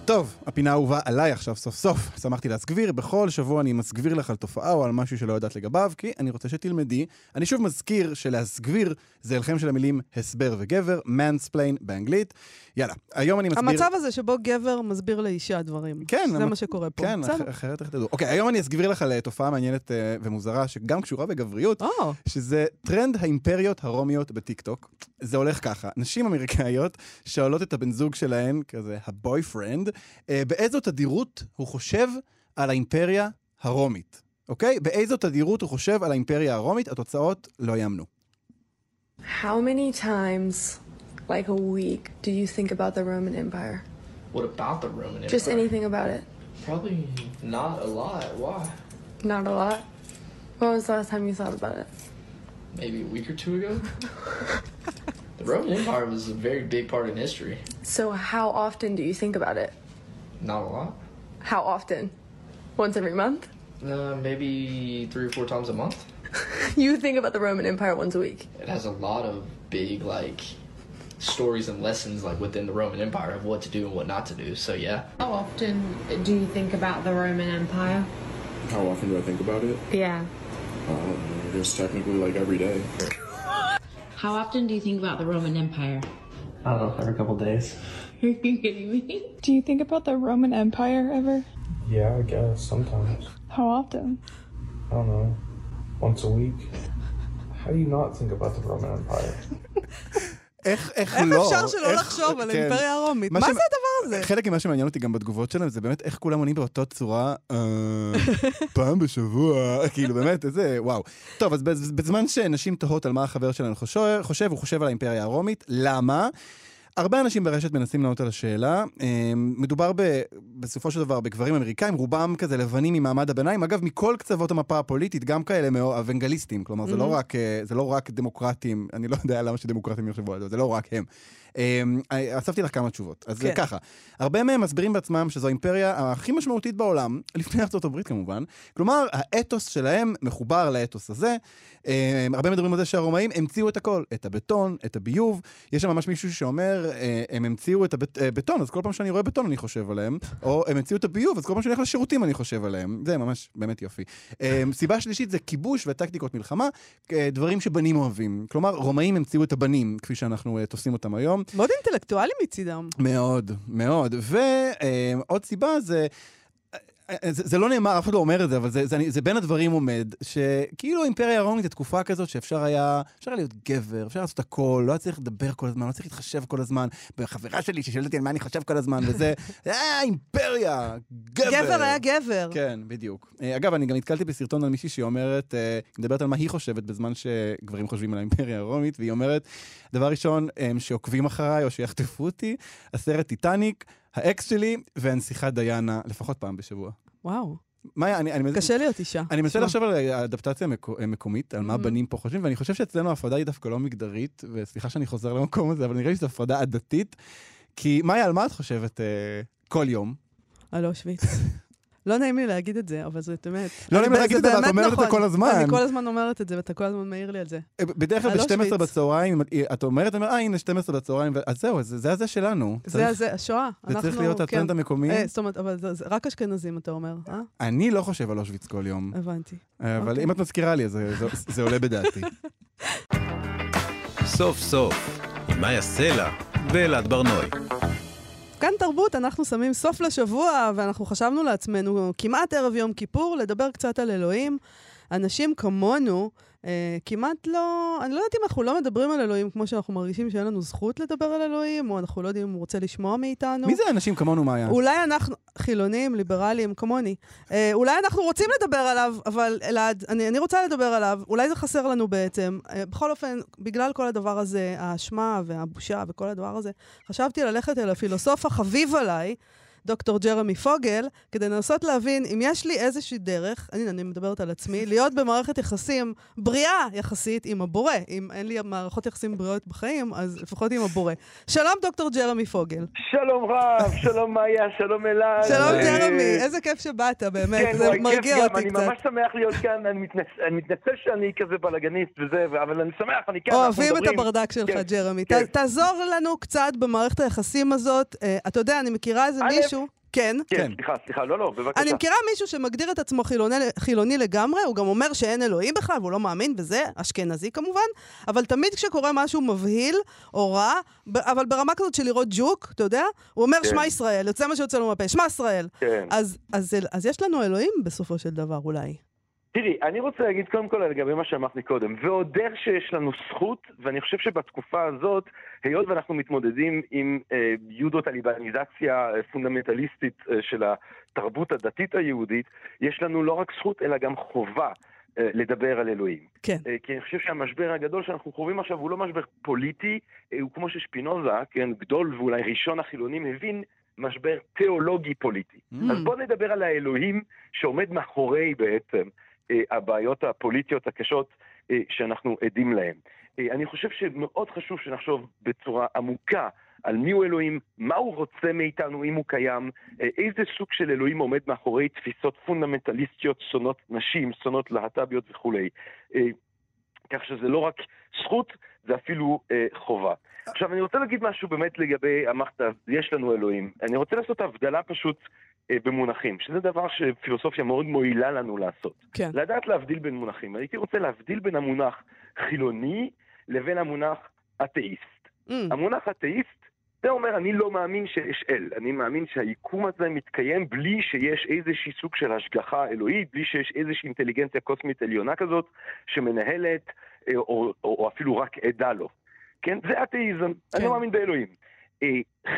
טוב, הפינה האהובה עליי עכשיו סוף סוף. שמחתי להסגביר, בכל שבוע אני מסגביר לך על תופעה או על משהו שלא יודעת לגביו, כי אני רוצה שתלמדי. אני שוב מזכיר שלהסגביר זה הלחם של המילים הסבר וגבר, mansplain באנגלית. יאללה, היום אני מסביר... המצב הזה שבו גבר מסביר לאישה דברים. כן. זה המ- מה שקורה פה. כן. אח- אחרת איך תדעו. אוקיי, היום אני אסגביר לך על אה, תופעה מעניינת אה, ומוזרה, שגם קשורה בגבריות, או, שזה טרנד האימפריות הרומיות בטיקטוק. זה הולך ככה, נשים אמריקאיות שואלות את הבן זוג שלהן, כזה הבוי פרנד, באיזו תדירות הוא חושב על האימפריה הרומית, אוקיי? באיזו תדירות הוא חושב על האימפריה הרומית? התוצאות לא יאמנו. How many times, like a week, do you think about the Roman Empire? What about the Roman Empire? Just anything about it? Probably not a lot. Why? Not a lot. When was the last time you thought about it? Maybe a week or two ago? the Roman Empire was a very big part in history. So, how often do you think about it? Not a lot. How often? Once every month? Uh, maybe three or four times a month. you think about the Roman Empire once a week. It has a lot of big, like, stories and lessons, like, within the Roman Empire of what to do and what not to do. So, yeah. How often do you think about the Roman Empire? How often do I think about it? Yeah. Um, I guess technically like every day. How often do you think about the Roman Empire? I don't know, every couple days. Are you kidding me? Do you think about the Roman Empire ever? Yeah, I guess sometimes. How often? I don't know, once a week. How do you not think about the Roman Empire? איך, איך איך לא? אפשר שלא איך- לחשוב על כן. האימפריה הרומית? מה ש- זה הדבר הזה? חלק ממה שמעניין אותי גם בתגובות שלהם זה באמת איך כולם עונים באותה צורה, "אה, פעם בשבוע, כאילו באמת, איזה, וואו. טוב, אז בז- בזמן שנשים תוהות על מה החבר שלנו חושב, חושב, הוא חושב על האימפריה הרומית, למה? הרבה אנשים ברשת מנסים לענות על השאלה. אה, מדובר ב, בסופו של דבר בגברים אמריקאים, רובם כזה לבנים ממעמד הביניים, אגב, מכל קצוות המפה הפוליטית, גם כאלה מאוד אוונגליסטים, כלומר, זה, לא Mhm. רק, אה, זה לא רק דמוקרטים, אני לא יודע למה שדמוקרטים יחשבו על זה, זה לא רק הם. אה, אספתי לך כמה תשובות. אז כן. ככה, הרבה מהם מסבירים בעצמם שזו האימפריה הכי משמעותית בעולם, לפני הברית כמובן. כלומר, האתוס שלהם מחובר לאתוס הזה. אה, הרבה מדברים על זה שהרומאים המציאו את הכל, את הבטון, את הביוב. יש שם ממש מישהו שאומר, אה, הם המציאו את הבטון, אז כל פעם שאני רואה בטון אני חושב עליהם, או הם המציאו את הביוב, אז כל פעם שאני הולך לשירותים אני חושב עליהם. זה ממש באמת יופי. אה, סיבה שלישית זה כיבוש וטקטיקות מלחמה, אה, דברים שבנים אוהבים. כלומר, רומאים המציאו את הבנים, כפי שאנחנו אה, תופסים אותם היום. מאוד אינטלקטואלי מצידם. מאוד, מאוד. ועוד סיבה זה... אה, זה, זה לא נאמר, אף אחד לא אומר את זה, אבל זה, זה, זה בין הדברים עומד, שכאילו האימפריה הרומית זה תקופה כזאת שאפשר היה, אפשר היה להיות גבר, אפשר לעשות הכל, לא היה צריך לדבר כל הזמן, לא צריך להתחשב כל הזמן. בחברה שלי ששואלת אותי על מה אני חושב כל הזמן, וזה, אה, אימפריה, גבר. גבר היה גבר. כן, בדיוק. אה, אגב, אני גם נתקלתי בסרטון על מישהי שאומרת, אה, היא מדברת על מה היא חושבת בזמן שגברים חושבים על האימפריה הרומית, והיא אומרת, דבר ראשון, אה, שעוקבים אחריי או שיחטפו אותי, הסרט טיטניק, האקס שלי והנסיכה דיאנה, לפחות פעם בשבוע. וואו. מאיה, אני... אני קשה להיות אישה. אני מנסה. לחשוב על האדפטציה המקו- המקומית, על מה Mhm. בנים פה חושבים, ואני חושב שאצלנו ההפרדה היא דווקא לא מגדרית, וסליחה שאני חוזר למקום הזה, אבל נראה לי שזו הפרדה עדתית. כי, מאיה, על מה את חושבת אה, כל יום? על אושוויץ. לא נעים לי להגיד את זה, אבל זה באמת. לא נעים אני- להגיד את זה, אבל את אומרת את זה נכון. כל הזמן. אני כל הזמן אומרת את זה, ואתה כל הזמן מעיר לי על זה. בדרך כלל על ב-12 אושוויץ. בצהריים, את אומרת, אה, הנה 12 בצהריים, אז זהו, זה הזה שלנו. זה הזה, השואה. זה צריך להיות הטרנד כן. המקומי. אה, זאת אומרת, אבל רק אשכנזים, אתה אומר, אה? אני לא חושב על אושוויץ כל יום. הבנתי. אבל אוקיי. אם את מזכירה לי, אז זה- זה- זה עולה בדעתי. סוף סוף, עם מאיה סלע ואלעד ברנועי. כאן תרבות, אנחנו שמים סוף לשבוע, ואנחנו חשבנו לעצמנו, כמעט ערב יום כיפור, לדבר קצת על אלוהים. אנשים כמונו, כמעט לא, אני לא יודעת אם אנחנו לא מדברים על אלוהים כמו שאנחנו מרגישים שאין לנו זכות לדבר על אלוהים, או אנחנו לא יודעים אם הוא רוצה לשמוע מאיתנו. מי זה אנשים כמונו, מאיה? אולי אנחנו, חילונים, ליברליים, כמוני, אה, אולי אנחנו רוצים לדבר עליו, אבל אלעד, אני, אני רוצה לדבר עליו, אולי זה חסר לנו בעצם. אה, בכל אופן, בגלל כל הדבר הזה, האשמה והבושה וכל הדבר הזה, חשבתי ללכת אל הפילוסוף החביב עליי, דוקטור ג'רמי פוגל, כדי לנסות להבין אם יש לי איזושהי דרך, הנה, אני מדברת על עצמי, להיות במערכת יחסים בריאה יחסית עם הבורא. אם אין לי מערכות יחסים בריאות בחיים, אז לפחות עם הבורא. שלום, דוקטור ג'רמי פוגל. שלום רב, שלום מאיה, שלום אלעד. שלום ג'רמי, איזה כיף שבאת, באמת, כן, זה וואי, כיף מרגיע גם, אותי אני קצת. ממש שמח להיות כאן, אני מתנצ- אני מתנצל שאני כזה בלאגניסט וזה, אבל אני שמח, אני כאן, אנחנו אוהבים את מדברים. הברדק שלך, כן, ג'רמי. כן. ת- תעזור לנו קצת במערכת היחסים הזאת. אה, אתה יודע, אני מכירה איזה מישהו... כן. כן, סליחה, סליחה, לא, לא, בבקשה. אני מכירה מישהו שמגדיר את עצמו חילוני, חילוני לגמרי, הוא גם אומר שאין אלוהים בכלל, והוא לא מאמין בזה, אשכנזי כמובן, אבל תמיד כשקורה משהו מבהיל או רע, ב- אבל ברמה כזאת של לראות ג'וק, אתה יודע, הוא אומר כן. שמע ישראל, יוצא מה שיוצא לו מהפה, שמע ישראל. כן. אז, אז, אז יש לנו אלוהים בסופו של דבר, אולי. תראי, אני רוצה להגיד קודם כל לגבי מה שאמרתי קודם, ועוד איך שיש לנו זכות, ואני חושב שבתקופה הזאת, היות ואנחנו מתמודדים עם אה, יודו טליבניזציה אה, פונדמנטליסטית אה, של התרבות הדתית היהודית, יש לנו לא רק זכות, אלא גם חובה. אה, לדבר על אלוהים. כן. אה, כי אני חושב שהמשבר הגדול שאנחנו חווים עכשיו הוא לא משבר פוליטי, אה, הוא כמו ששפינוזה, כן, גדול ואולי ראשון החילונים, הבין משבר תיאולוגי פוליטי. Mm. אז בואו נדבר על האלוהים שעומד מאחורי בעצם הבעיות הפוליטיות הקשות אה, שאנחנו עדים להן. אה, אני חושב שמאוד חשוב שנחשוב בצורה עמוקה על מיהו אלוהים, מה הוא רוצה מאיתנו אם הוא קיים, אה, איזה סוג של אלוהים עומד מאחורי תפיסות פונדמנטליסטיות, שונאות נשים, שונאות להט"ביות וכולי. אה, כך שזה לא רק זכות, זה אפילו אה, חובה. עכשיו, אני רוצה להגיד משהו באמת לגבי, אמרת, יש לנו אלוהים. אני רוצה לעשות הבדלה פשוט אה, במונחים, שזה דבר שפילוסופיה מאוד מועילה לנו לעשות. כן. לדעת להבדיל בין מונחים. הייתי רוצה להבדיל בין המונח חילוני לבין המונח אתאיסט. Mm. המונח אתאיסט, זה אומר, אני לא מאמין שיש אל. אני מאמין שהיקום הזה מתקיים בלי שיש איזשהי סוג של השגחה אלוהית, בלי שיש איזושהי אינטליגנציה קוסמית עליונה כזאת, שמנהלת, אה, או, או, או אפילו רק עדה לו. כן? זה אתאיזם. אני לא מאמין באלוהים. אה,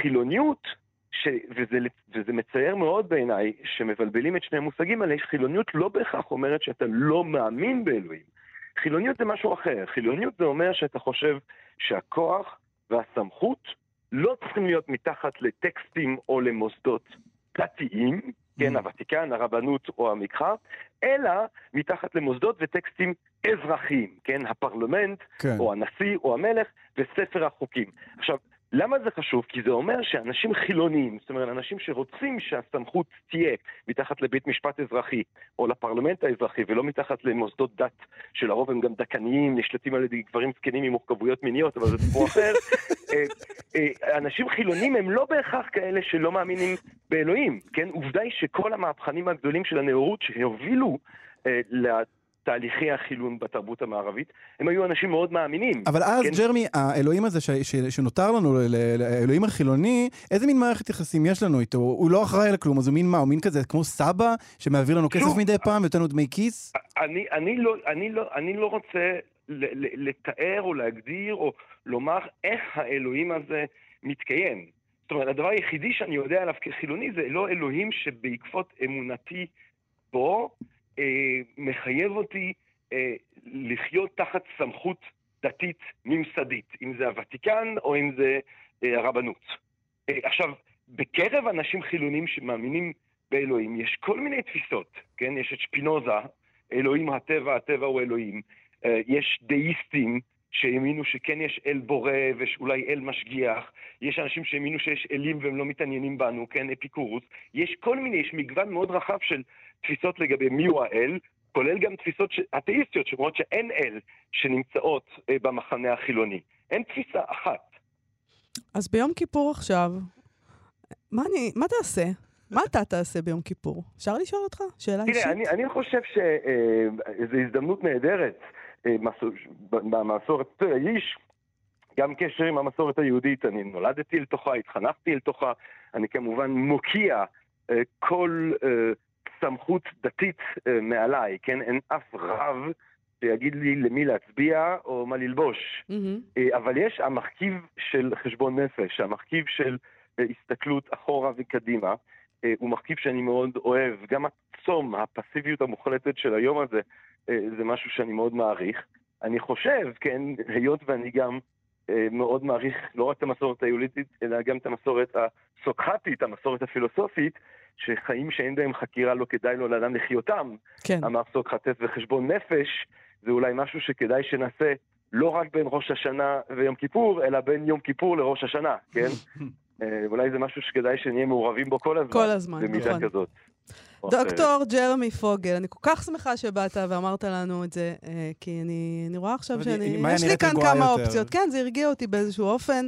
חילוניות, ש... וזה, וזה מצער מאוד בעיניי, שמבלבלים את שני המושגים האלה, חילוניות לא בהכרח אומרת שאתה לא מאמין באלוהים. חילוניות זה משהו אחר. חילוניות זה אומר שאתה חושב שהכוח והסמכות לא צריכים להיות מתחת לטקסטים או למוסדות דתיים, כן, הוותיקן, הרבנות או המקחה, אלא מתחת למוסדות וטקסטים אזרחיים, כן, הפרלמנט, כן. או הנשיא או המלך, וספר החוקים. עכשיו, למה זה חשוב? כי זה אומר שאנשים חילוניים, זאת אומרת, אנשים שרוצים שהסמכות תהיה מתחת לבית משפט אזרחי, או לפרלמנט האזרחי, ולא מתחת למוסדות דת, שלרוב הם גם דכאניים, נשלטים על ידי גברים זקנים עם מורכבויות מיניות, אבל זה סיפור אחר. אה, אה, אנשים חילונים הם לא בהכרח כאלה שלא מאמינים באלוהים, כן? עובדה היא שכל המהפכנים הגדולים של הנאורות שהובילו אה, תהליכי החילון בתרבות המערבית, הם היו אנשים מאוד מאמינים. אבל אז, כן? ג'רמי, האלוהים הזה ש, ש, שנותר לנו, האלוהים החילוני, איזה מין מערכת יחסים יש לנו איתו? הוא לא אחראי על כלום, אז הוא מין מה? הוא מין כזה כמו סבא שמעביר לנו כסף מדי פעם ונותן לנו דמי כיס? אני, אני, לא, אני, לא, אני לא רוצה ל- ל- לתאר או להגדיר או לומר איך האלוהים הזה מתקיים. זאת אומרת, הדבר היחידי שאני יודע עליו כחילוני זה לא אלוהים שבעקבות אמונתי בו, מחייב אותי אה, לחיות תחת סמכות דתית ממסדית, אם זה הוותיקן או אם זה אה, הרבנות. אה, עכשיו, בקרב אנשים חילונים שמאמינים באלוהים, יש כל מיני תפיסות, כן? יש את שפינוזה, אלוהים הטבע, הטבע הוא אלוהים. אה, יש דאיסטים שהאמינו שכן יש אל בורא ושאולי אל משגיח. יש אנשים שהאמינו שיש אלים והם לא מתעניינים בנו, כן? אפיקורוס. יש כל מיני, יש מגוון מאוד רחב של תפיסות לגבי מיהו האל, כולל גם תפיסות. אתאיסטיות שאומרות שאין אל שנמצאות אה, במחנה החילוני. אין תפיסה אחת. אז ביום כיפור עכשיו, מה, אני, מה תעשה? מה אתה תעשה ביום כיפור? אפשר לשאול אותך? שאלה אישית? תראה, אני, אני חושב שזו הזדמנות נהדרת אה, מסור- במסורת, תראה, יש גם קשר עם המסורת היהודית, אני נולדתי אל תוכה, התחנכתי אל תוכה, אני כמובן מוקיע אה, כל אה, סמכות דתית אה, מעליי, כן? אין אף רב שיגיד לי למי להצביע או מה ללבוש. אה, אבל יש המרכיב של חשבון נפש, המרכיב של אה, הסתכלות אחורה וקדימה, הוא מרכיב שאני מאוד אוהב. גם הצום, הפסיביות המוחלטת של היום הזה, זה משהו שאני מאוד מעריך. אני חושב, כן, היות ואני גם מאוד מעריך לא רק את המסורת היהודית, אלא גם את המסורת הסוקרטית, המסורת הפילוסופית, שחיים שאין בהם חקירה לא כדאי לו לאדם לחיותם. כן. אמר סוקרטס וחשבון נפש, זה אולי משהו שכדאי שנעשה לא רק בין ראש השנה ויום כיפור, אלא בין יום כיפור לראש השנה, כן? אה, אולי זה משהו שכדאי שנהיה מעורבים בו כל הזמן. כל הזמן, במידה נכון. כזאת. דוקטור ג'רמי פוגל, אני כל כך שמחה שבאת ואמרת לנו את זה, אה, כי אני, אני רואה עכשיו שאני... יש לי כאן כמה יותר. אופציות. כן, זה הרגיע אותי באיזשהו אופן,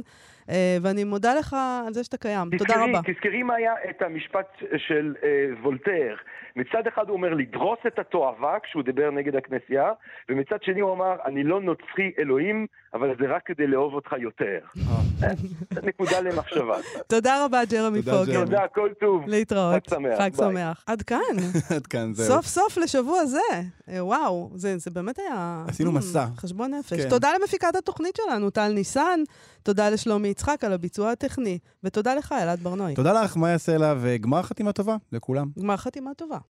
אה, ואני מודה לך על זה שאתה קיים. תודה תזכרי, רבה. תזכרי מה היה את המשפט של אה, וולטר. מצד אחד הוא אומר לדרוס את התועבה כשהוא דיבר נגד הכנסייה, ומצד שני הוא אמר, אני לא נוצרי אלוהים, אבל זה רק כדי לאהוב אותך יותר. אה. נקודה למחשבה. תודה רבה, ג'רמי תודה, פוגל. ג'רמי. תודה, כל טוב. להתראות. חג שמח, חג. שמח. עד כאן. עד כאן, זהו. סוף סוף לשבוע זה. אה, וואו, זה, זה באמת היה... עשינו Hmm, מסע. חשבון נפש. כן. תודה למפיקת התוכנית שלנו, טל ניסן, תודה לשלומי יצחק על הביצוע הטכני, ותודה לך, אלעד ברנועי. תודה לך, מאיה סלע, וגמר חתימה טובה לכולם. גמר חתימה טובה.